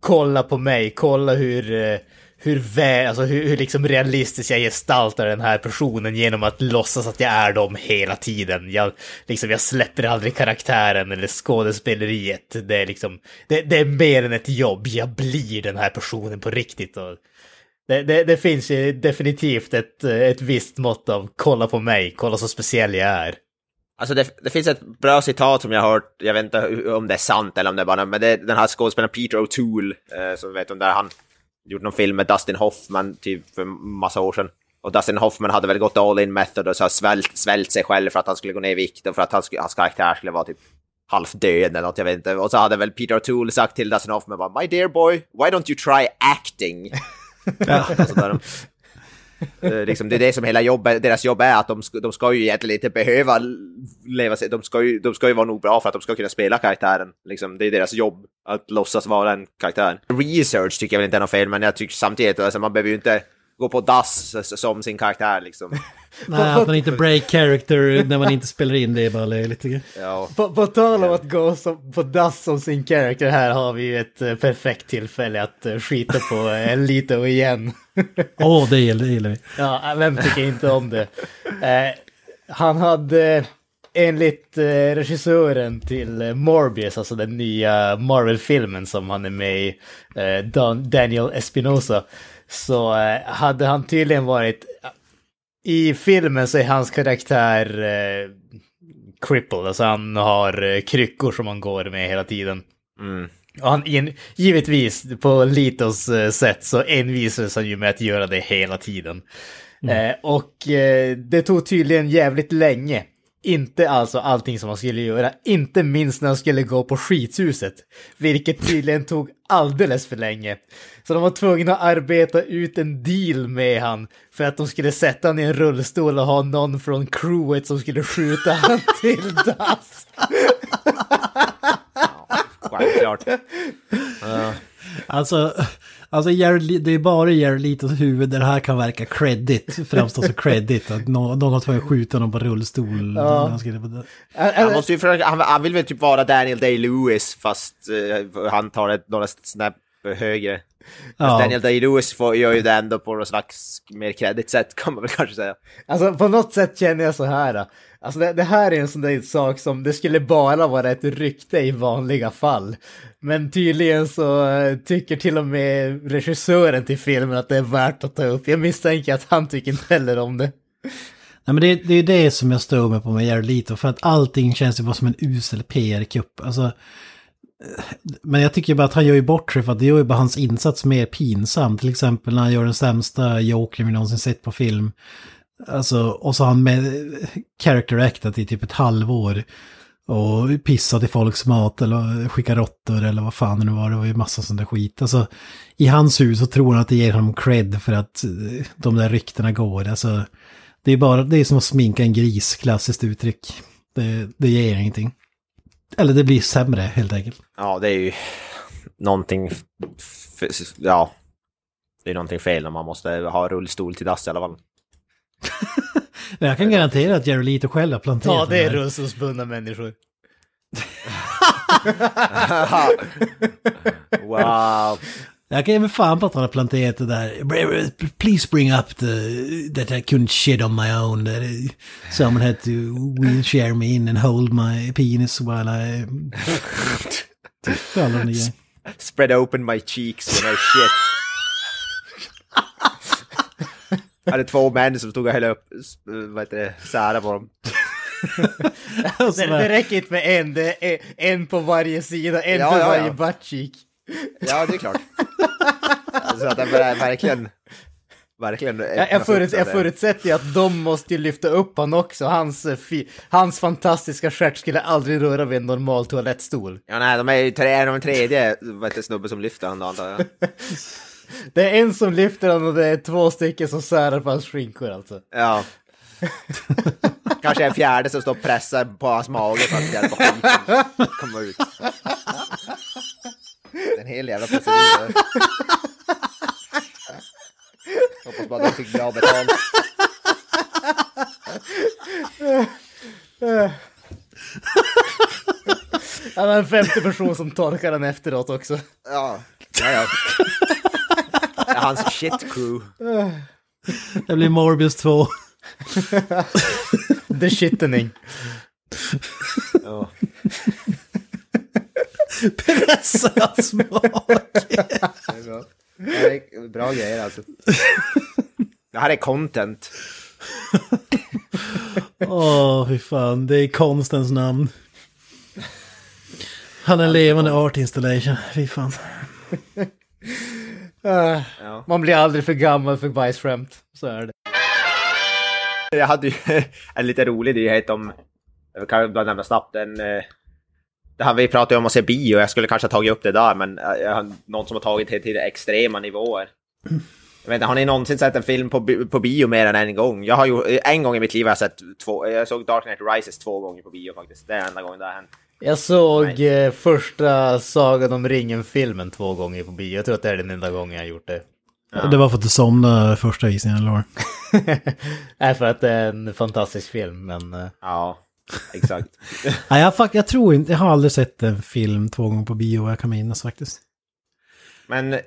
B: kolla på mig, kolla hur, eh, hur, vä- alltså hur, hur liksom realistiskt jag gestaltar den här personen genom att låtsas att jag är dem hela tiden. Jag, liksom, jag släpper aldrig karaktären eller skådespeleriet. Det är, liksom, det, det är mer än ett jobb, jag blir den här personen på riktigt. Och det, det, det finns ju definitivt ett, ett visst mått av kolla på mig, kolla så speciell jag är.
A: Alltså det, det finns ett bra citat som jag har hört, jag vet inte om det är sant eller om det är bara, men det är den här skådespelaren Peter O'Toole, eh, som vet om där han gjort någon film med Dustin Hoffman typ för massa år sedan. Och Dustin Hoffman hade väl gått all in method och så svält, svält sig själv för att han skulle gå ner i vikt och för att han, hans karaktär skulle vara typ halvt död eller något, jag vet inte. Och så hade väl Peter O'Toole sagt till Dustin Hoffman bara My dear boy, why don't you try acting? Eh, Eh, liksom, det är det som hela jobbet, deras jobb är, att de ska, de ska ju egentligen inte behöva leva sig, de ska, ju, de ska ju vara nog bra för att de ska kunna spela karaktären. Liksom, det är deras jobb, att låtsas vara en karaktär. Research tycker jag väl inte är något fel, men jag tycker samtidigt, alltså, man behöver ju inte gå på dass som sin karaktär liksom.
C: Nej, att man inte break character när man inte spelar in det är bara löjligt.
A: Ja.
B: På, på tal om att gå som, på dass som sin karaktär här har vi ju ett eh, perfekt tillfälle att uh, skita på uh, Lito igen.
C: Åh, det gillar det gillar vi.
B: ja, äh, vem tycker inte om det? Eh, han hade enligt eh, regissören till eh, Morbius, alltså den nya Marvel-filmen som han är med i, eh, Dan, Daniel Espinosa, så eh, hade han tydligen varit... I filmen så är hans karaktär eh, crippled, alltså han har eh, kryckor som han går med hela tiden.
A: Mm.
B: Och han, givetvis, på Litos eh, sätt så envisades han ju med att göra det hela tiden. Eh, och eh, det tog tydligen jävligt länge. Inte alltså allting som han skulle göra, inte minst när han skulle gå på skitshuset. Vilket tydligen tog alldeles för länge. Så de var tvungna att arbeta ut en deal med han för att de skulle sätta han i en rullstol och ha någon från crewet som skulle skjuta han till dass.
A: Självklart.
C: Alltså, alltså Jared, det är bara i Jared Letos huvud där det här kan verka credit, framstå som credit. Att någon, någon har tvungen att skjuta honom på rullstol.
B: Ja.
C: Han skulle på det.
A: Han, måste ju försöka, han, han vill väl typ vara Daniel Day-Lewis fast eh, han tar ett några snäpp högre.
C: Ja.
A: Daniel Day-Lewis får- gör ju det ändå på något slags mer kreddigt sätt kan man väl kanske säga.
B: Alltså på något sätt känner jag så här. Alltså det, det här är en sån där sak som det skulle bara vara ett rykte i vanliga fall. Men tydligen så eh, tycker till och med regissören till filmen att det är värt att ta upp. Jag misstänker att han tycker inte heller om det.
C: Nej men det, det är det som jag stör mig på med Jared Leto. För att allting känns ju bara som en usel PR-kupp. Alltså, men jag tycker bara att han gör ju bort sig för att det gör ju bara hans insats mer pinsam. Till exempel när han gör den sämsta jokern vi någonsin sett på film. Alltså, och så har han med character actat i typ ett halvår. Och pissat i folks mat eller skickat råttor eller vad fan det nu var. Det var ju massa sån där skit. Alltså, i hans hus så tror han att det ger honom cred för att eh, de där ryktena går. Alltså, det är bara, det är som att sminka en gris, klassiskt uttryck. Det, det ger ingenting. Eller det blir sämre helt enkelt.
A: Ja, det är ju någonting... ja. Det är någonting fel när man måste ha rullstol till dass i alla fall.
C: Men jag kan garantera att Jared Leto själv har planterat
B: Ja, det är rullstolsbundna människor.
A: wow.
C: Jag kan ge mig fan på att han har planterat det där. Please bring up the, that I couldn't shit on my own. That someone had to wheelchair me in and hold my penis while I... Typ alla nya.
A: Spread open my cheeks when I shit. Jag hade två män som stod och hällde upp, vad heter det, sära på dem.
B: Det, det räcker inte med en, det är en på varje sida, en
A: Ja,
B: för
A: ja,
B: varje
A: ja.
B: butt cheek.
A: Ja, det är klart. Så att ver- verkligen, verkligen...
B: Jag, jag, förut, jag förutsätter ju att de måste ju lyfta upp han också. Hans, eh, fi, hans fantastiska stjärt skulle aldrig röra vid en normal toalettstol.
A: Ja, nej, de är ju tre, av en tredje det, snubbe som lyfter då, antar jag.
B: Det är en som lyfter han och det är två stycken som särar på hans skinkor alltså.
A: Ja. Kanske en fjärde som står och pressar på hans mage för att hjälpa skiten komma ut. En hel jävla procedur. där. Hoppas bara att de fick bra betalt.
B: Han har en femte person som torkar den efteråt också.
A: Ja, ja, ja. Hans shit crew.
C: Det blir Morbius 2.
B: The shittening.
A: Ja.
C: Pressad smak.
A: Det är bra. Det är bra grejer alltså. Det här är content.
C: Åh, fy fan. Det är konstens namn. Han är en levande art installation. Fy fan.
B: Ah,
A: Ja.
B: Man blir aldrig för gammal för bajsskämt. Så är det.
A: Jag hade ju en lite rolig nyhet om, jag kan bara nämna snabbt, en... Det här vi pratade ju om att se bio, jag skulle kanske ha tagit upp det där, men eh, jag har någon som har tagit det till extrema nivåer. Jag vet inte, har ni någonsin sett en film på, på bio mer än en gång? Jag har ju, en gång i mitt liv har jag sett två, jag såg Dark Knight Rises två gånger på bio faktiskt. Det är enda gången det har hänt.
B: Jag såg eh, första Sagan om ringen-filmen två gånger på bio. Jag tror att det är den enda gången jag har gjort det.
C: Det var för att du somnade första visningen, eller vad?
B: Nej, för att det är en fantastisk film, men... eh,
A: Ja, exakt.
C: Nej, jag, jag tror inte, jag har aldrig sett en film två gånger på bio, jag kan minnas faktiskt.
A: Men eh,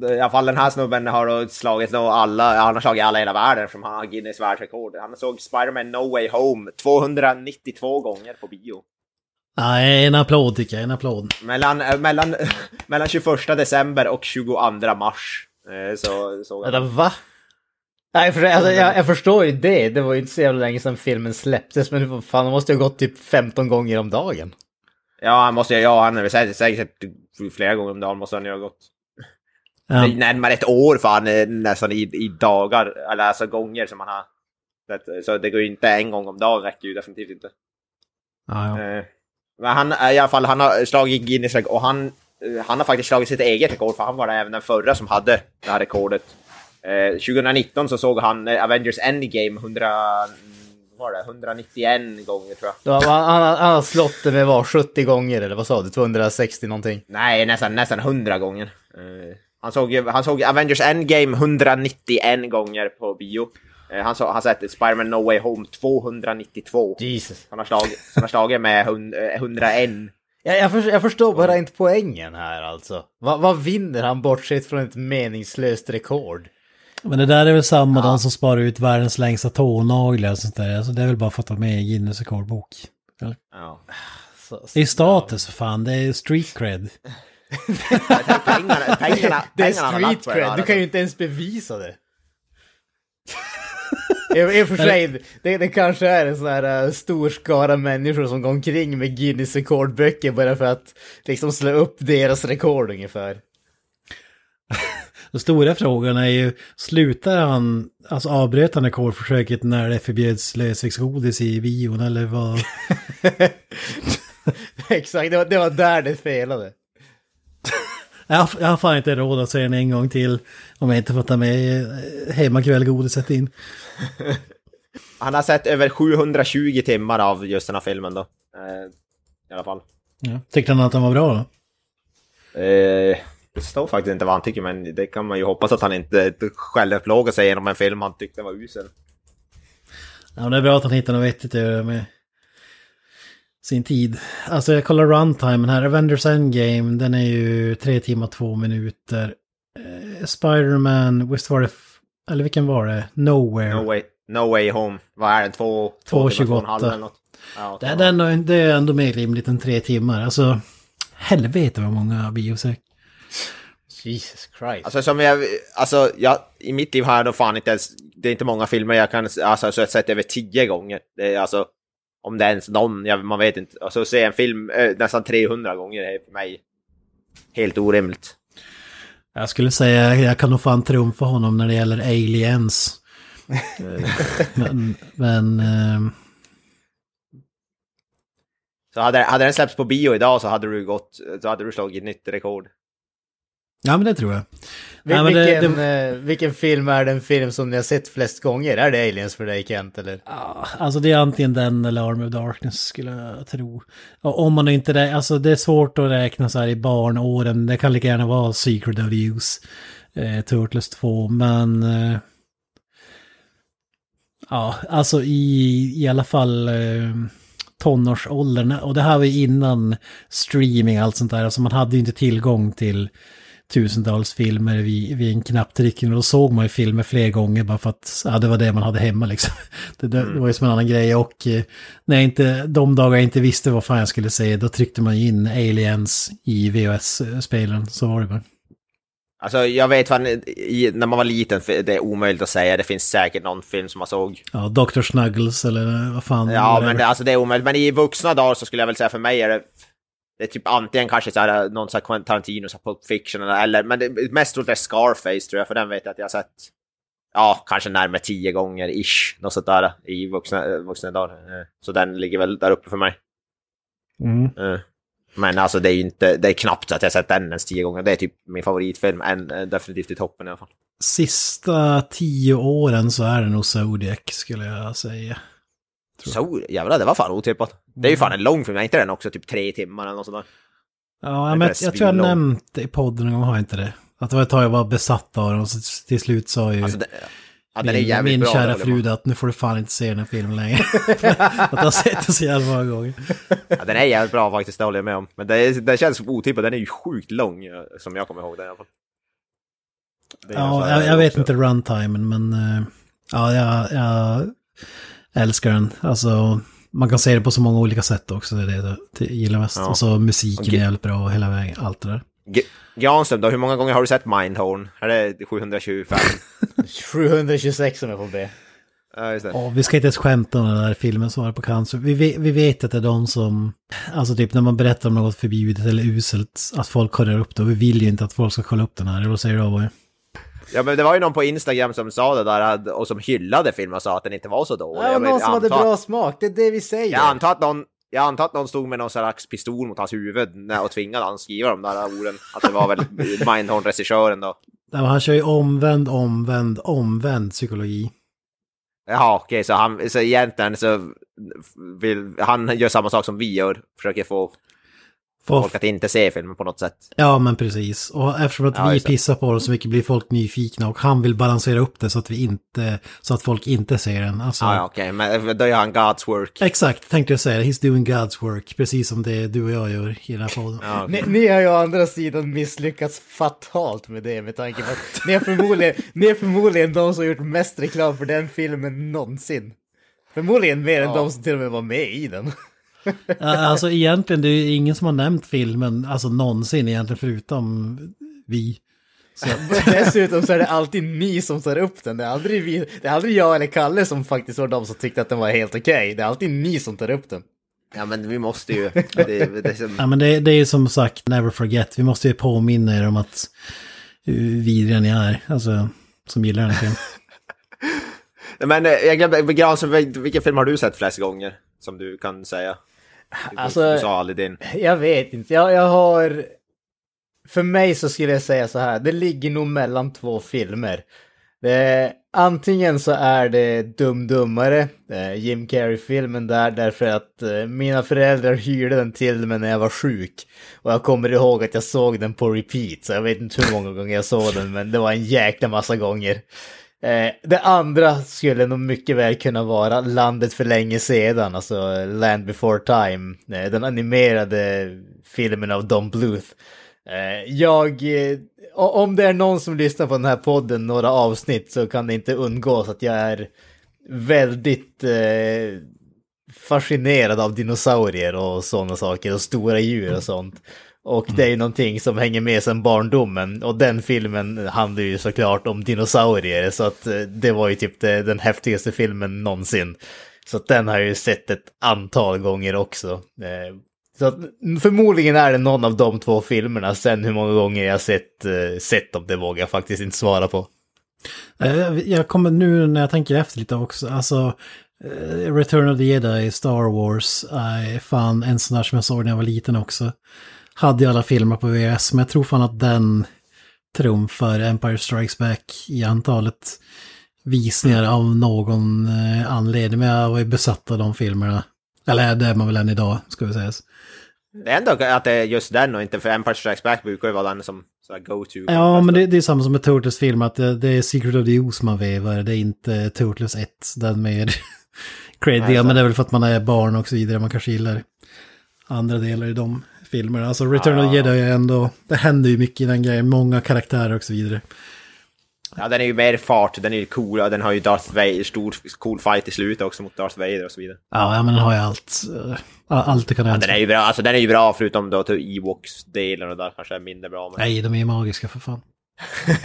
A: i alla fall den här snubben har då slagit då alla, han har slagit alla i hela världen eftersom han har Guinness världsrekord. Han såg Spider-Man No Way Home 292 gånger på bio.
C: Nej, en applåd tycker jag, en applåd.
A: Mellan, eh, mellan, mellan 21 december och 22 mars. eh, Så såg
B: Vänta,
A: han.
B: va? Nej, för, alltså, jag, jag förstår ju det. Det var ju inte så jävla länge sedan filmen släpptes, men fan, de måste ju ha gått typ 15 gånger om dagen.
A: Ja, han måste ja, han har väl säkert, säkert flera gånger om dagen måste han ju ha gått.
C: Ja.
A: Det är närmare ett år för han är nästan i, i dagar, eller alltså gånger som han har. Det- Så det går ju inte en gång om dagen, räcker ju definitivt inte.
C: Ja, ja.
A: Eh, Men han, eh, i alla fall, han har slagit Guinness och han, eh, han har faktiskt slagit sitt eget rekord för han var även den förra som hade det här rekordet. Eh, 2019 så såg han eh, Avengers Endgame 100, vad var det, 191 gånger tror jag.
B: Ja, han, han, han har slått det med var 70 gånger, eller vad sa du? 260 någonting?
A: Nej, nästan, nästan 100 gånger. Eh, han, såg, han såg Avengers Endgame 191 gånger på bio. Eh, han, så, han sett Spider-Man No Way Home 292.
B: Jesus.
A: Han har slagit, han har slagit med 100, eh, 101.
B: Jag, jag, för, jag förstår bara inte poängen här alltså. Va, vad vinner han bortsett från ett meningslöst rekord?
C: Men det där är väl samma de som sparar ut världens längsta tånaglar och sånt där. Alltså det är väl bara för att vara med i Guinness rekordbok. Eller?
A: Ja.
B: Så,
C: Det är status för fan, det är street cred.
A: pengarna, pengarna,
B: det är street cred, du kan ju inte ens bevisa det. I i och för sig, det, det kanske är en sån här uh, stor skara människor som går omkring med Guinness rekordböcker bara för att liksom slå upp deras rekord ungefär.
C: Den stora frågan är ju, slutar han, alltså avbröt han rekordförsöket när det förbjöds lösviktsgodis i bion eller vad?
B: Exakt, det var, det var där det felade.
C: Jag har, jag har fan inte råd att säga den en gång till om jag inte får ta med eh, hemmakvällgodiset in.
A: Han har sett över 720 timmar av just den här filmen då. Eh, I alla fall.
C: Ja. Tyckte han att den var bra då?
A: Eh, det står faktiskt inte vad han tycker, men det kan man ju hoppas att han inte självplågar sig genom en film han tyckte var usel.
C: Ja, men det är bra att han hittar något vettigt att göra med sin tid. Alltså jag kollar runtimen här, Avengers Endgame, den är ju tre timmar två minuter. Eh, Spider-Man, visst var det, eller vilken var det? Nowhere.
A: No way, no way home. Vad är den? Två,
C: Två
A: timmar, och en
C: 28.
A: halv eller något? Ja,
C: Det, är ändå, det är ändå mer rimligt än tre timmar. Alltså, helvete vad många biosök.
B: Jesus Christ.
A: Alltså som jag, alltså jag, i mitt liv har jag nog fan inte ens, det är inte många filmer jag kan, alltså så jag har sett över tio gånger. Det är alltså, om det är ens någon, jag, man vet inte. Alltså att se en film eh, nästan 300 gånger är för mig helt orimligt.
C: Jag skulle säga, jag kan nog fan trumfa honom när det gäller aliens. Eh, men, men eh,
A: Så hade, hade den släppts på bio idag så hade du gått, så hade du slagit nytt rekord.
C: Ja men det tror jag.
B: Vil-
C: Nej, men det-
B: vilken,
C: det-
B: eh, vilken film är den film som ni har sett flest gånger? Är det Aliens för dig Kent eller?
C: Ja, alltså det är antingen den eller Army of Darkness skulle jag tro. Och om man inte det, alltså det är svårt att räkna så här i barnåren. Det kan lika gärna vara Secret of Use, eh, Turtles 2, men... Eh, ja, alltså i, i alla fall eh, tonårsåldern. Och det här var innan streaming och allt sånt där. Alltså man hade ju inte tillgång till tusentals filmer vid, vid en knapptryckning. Och då såg man ju filmer fler gånger bara för att ja, det var det man hade hemma liksom. Det, det, det var ju som en annan grej. Och eh, när jag inte, de dagar jag inte visste vad fan jag skulle se, då tryckte man in Aliens i VHS-spelen. Så var det bara.
A: Alltså jag vet i, när man var liten, det är omöjligt att säga, det finns säkert någon film som man såg.
C: Ja, Dr. Snuggles eller vad fan.
A: Ja, men det, alltså det är omöjligt. Men i vuxna dagar så skulle jag väl säga för mig är det, det är typ antingen kanske så här, någon så här Quentin Tarantino, så här Pulp Fiction eller, eller men det mest troligt är Scarface tror jag, för den vet jag att jag har sett, ja, kanske närmare tio gånger ish, något sånt där i vuxna, eh, vuxna dagar. Eh, Så den ligger väl där uppe för mig.
C: Mm.
A: Eh, Men alltså det är inte, det är knappt att jag sett den ens tio gånger. Det är typ min favoritfilm, en, eh, definitivt i toppen i alla fall.
C: Sista tio åren så är det nog Zodiac skulle jag säga.
A: Så jävlar, det var fan otippat. Det är ju fan en lång film, är inte den också typ tre timmar eller något sånt där?
C: Ja, men jag, jag tror jag nämnt i podden en gång, har jag inte det? Att det var ett tag jag var besatt av den och så till slut sa ju
A: Alltså, det, ja,
C: min, min
A: bra.
C: kära fru att nu får du fan inte se den här filmen längre. att jag har sett den så jävla många gånger.
A: Ja, den är jävligt bra faktiskt, det håller jag med om. Men det, det känns otippat, den är ju sjukt lång eh, som jag kommer ihåg den i alla fall. Så
C: Ja, jag, jag vet inte runtimen men eh, ja, jag, jag älskar den. Alltså, man kan se det på så många olika sätt också, det är det jag gillar mest.
A: Ja.
C: Och så musiken
A: Okej.
C: är jävligt bra hela vägen, allt det där.
A: G- Granström då, hur många gånger har du sett Mindhorn? Är det 725?
B: 726 som jag får be.
A: ja, just det.
C: Ja, vi ska inte ens skämta om den där filmen Svarar på cancer. Vi vet, vi vet att det är de som, alltså typ när man berättar om något förbjudet eller uselt, att folk kollar upp det. Och vi vill ju inte att folk ska kolla upp den här, eller vad säger du Avoy?
A: Ja, men det var ju någon på Instagram som sa det där att- och som hyllade filmen och sa att den inte var så dålig.
B: Ja,
A: Jag
B: någon som hade bra smak, det är det vi säger.
A: Jag antar att någon, jag antar att någon stod med någon slags pistol mot hans huvud när- och tvingade han skriva de där orden. Att det var väl Mindhorn-regissören då.
C: Nej, men han kör ju omvänd, omvänd, omvänd psykologi.
A: Jaha, okej, så, han, så egentligen så vill han gör samma sak som vi gör. Försöker få
C: Få-
A: folk att inte se filmen på något sätt.
C: Ja, men precis. Och eftersom att
A: Ja,
C: vi pissar på den så mycket blir folk nyfikna och han vill balansera upp det så att vi inte, så att folk inte ser den. Alltså,
A: Ja, ja okej, men då gör han God's work.
C: Exakt, tänkte jag säga. He's doing God's work, precis som det du och jag gör i den här podden.
A: Ja, okej.
B: Ni, ni har ju å andra sidan misslyckats fatalt med det med tanke på att ni är förmodligen, ni är förmodligen de som har gjort mest reklam för den filmen någonsin. Förmodligen mer än de som till och med var med i den.
C: Ja, Alltså egentligen, det är ju ingen som har nämnt filmen, alltså någonsin egentligen, förutom vi. Så,
B: Dessutom så är det alltid ni som tar upp den. Det är aldrig, vi, det är aldrig jag eller Kalle som faktiskt var de som tyckte att den var helt okej. Det är alltid ni som tar upp den.
A: Ja, men vi måste ju. Det, det, är som,
C: ja, men det, det är som sagt, never forget. Vi måste ju påminna er om att hur vidriga ni är, alltså, som gillar den här filmen.
A: men eh, jag glömde, vilken film har du sett flest gånger? Som du kan säga.
B: Alltså-
A: du sa aldrig din.
B: Jag vet inte, jag, jag har... För mig så skulle jag säga så här, det ligger nog mellan två filmer. Det, antingen så är det Dum Dummare, eh, Jim Carrey-filmen där, därför att eh, mina föräldrar hyrde den till mig när jag var sjuk. Och jag kommer ihåg att jag såg den på repeat, så jag vet inte hur många gånger jag såg den, men det var en jäkla massa gånger. Eh, det andra skulle nog mycket väl kunna vara Landet för länge sedan, alltså Land before time, eh, den animerade filmen av Don Bluth. Eh, jag, eh, om det är någon som lyssnar på den här podden några avsnitt så kan det inte undgås att jag är väldigt eh, fascinerad av dinosaurier och sådana saker och stora djur och sånt. Och det är ju någonting som hänger med sedan barndomen. Och den filmen handlar ju såklart om dinosaurier. Så att eh, det var ju typ det, den häftigaste filmen någonsin. Så att den har jag ju sett ett antal gånger också. Eh, så att förmodligen är det någon av de två filmerna. Sen hur många gånger jag sett, eh, sett dem, det vågar jag faktiskt inte svara på.
C: Jag kommer nu när jag tänker efter lite också, alltså Return of the Jedi, Star Wars, är fan en sån där som jag såg när jag var liten också. Hade ju alla filmer på VHS, men jag tror fan att den trumfar Empire Strikes Back i antalet visningar av någon eh, anledning. Men jag var ju besatt av de filmerna. Eller det är man väl än idag, ska vi säga.
A: Det är ändå att det är just den och inte för Empire Strikes Back brukar ju vara den som go-to.
C: Ja, men det, det är samma som med Turtles film, att det, det är Secret of the Ooze man vevar, det är inte Turtles 1, den mer creddiga, men det är väl för att man är barn och så vidare, man kanske gillar andra delar i de filmerna. Alltså Return of the
A: Ja.
C: Jedi är ändå, det händer ju mycket i den grejen, många karaktärer och så vidare.
A: Ja, den är ju mer fart, den är ju cool, den har ju Darth Vader, stor cool fight i slutet också mot Darth Vader och så vidare.
C: Ja, ja men den har ju allt, eh, allt det kan
A: Ja,
C: önska.
A: den är ju bra, alltså den är ju bra förutom då till Ewoks-delen och där kanske är mindre bra. Men...
C: Nej, de är ju magiska för fan.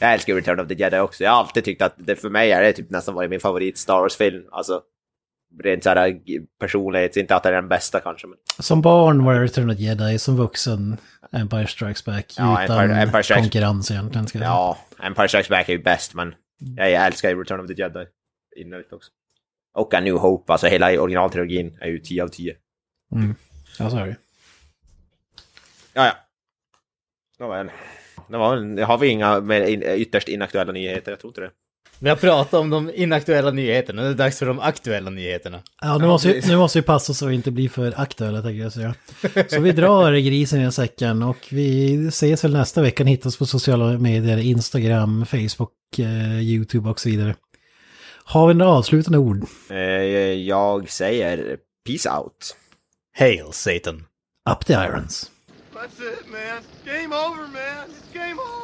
A: jag älskar Return of the Jedi också. Jag har alltid tyckt att det för mig är det typ nästan varit min favorit Star Wars-film. Alltså, rent såhär personlighet, inte att det är den bästa kanske. Men...
C: Som barn var det Return of the Jedi, som vuxen Empire Strikes Back,
A: Ja,
C: utan
A: Empire- Empire Strikes-
C: konkurrens egentligen. Ska jag säga.
A: Ja, Empire Strikes Back är ju bäst, men jag, jag älskar Return of the Jedi innerligt också. Och A New Hope, alltså hela originaltrilogin är ju 10 av 10.
C: Ja, så är det.
A: Ja, ja. Det var en. Det var en, har vi inga mer ytterst inaktuella nyheter? Jag tror inte det.
B: Vi har pratat om de inaktuella nyheterna, nu är det dags för de aktuella nyheterna.
C: Ja, nu, måste vi, nu måste vi passa så vi inte blir för aktuella, tänker jag säga. Så vi drar grisen i säcken och vi ses väl nästa vecka. Hittas på sociala medier, Instagram, Facebook, eh, YouTube och så vidare. Har vi några avslutande ord?
A: Eh, jag säger peace out.
B: Hail Satan!
C: Up the irons.
D: That's it, man. Game over, man. It's game over.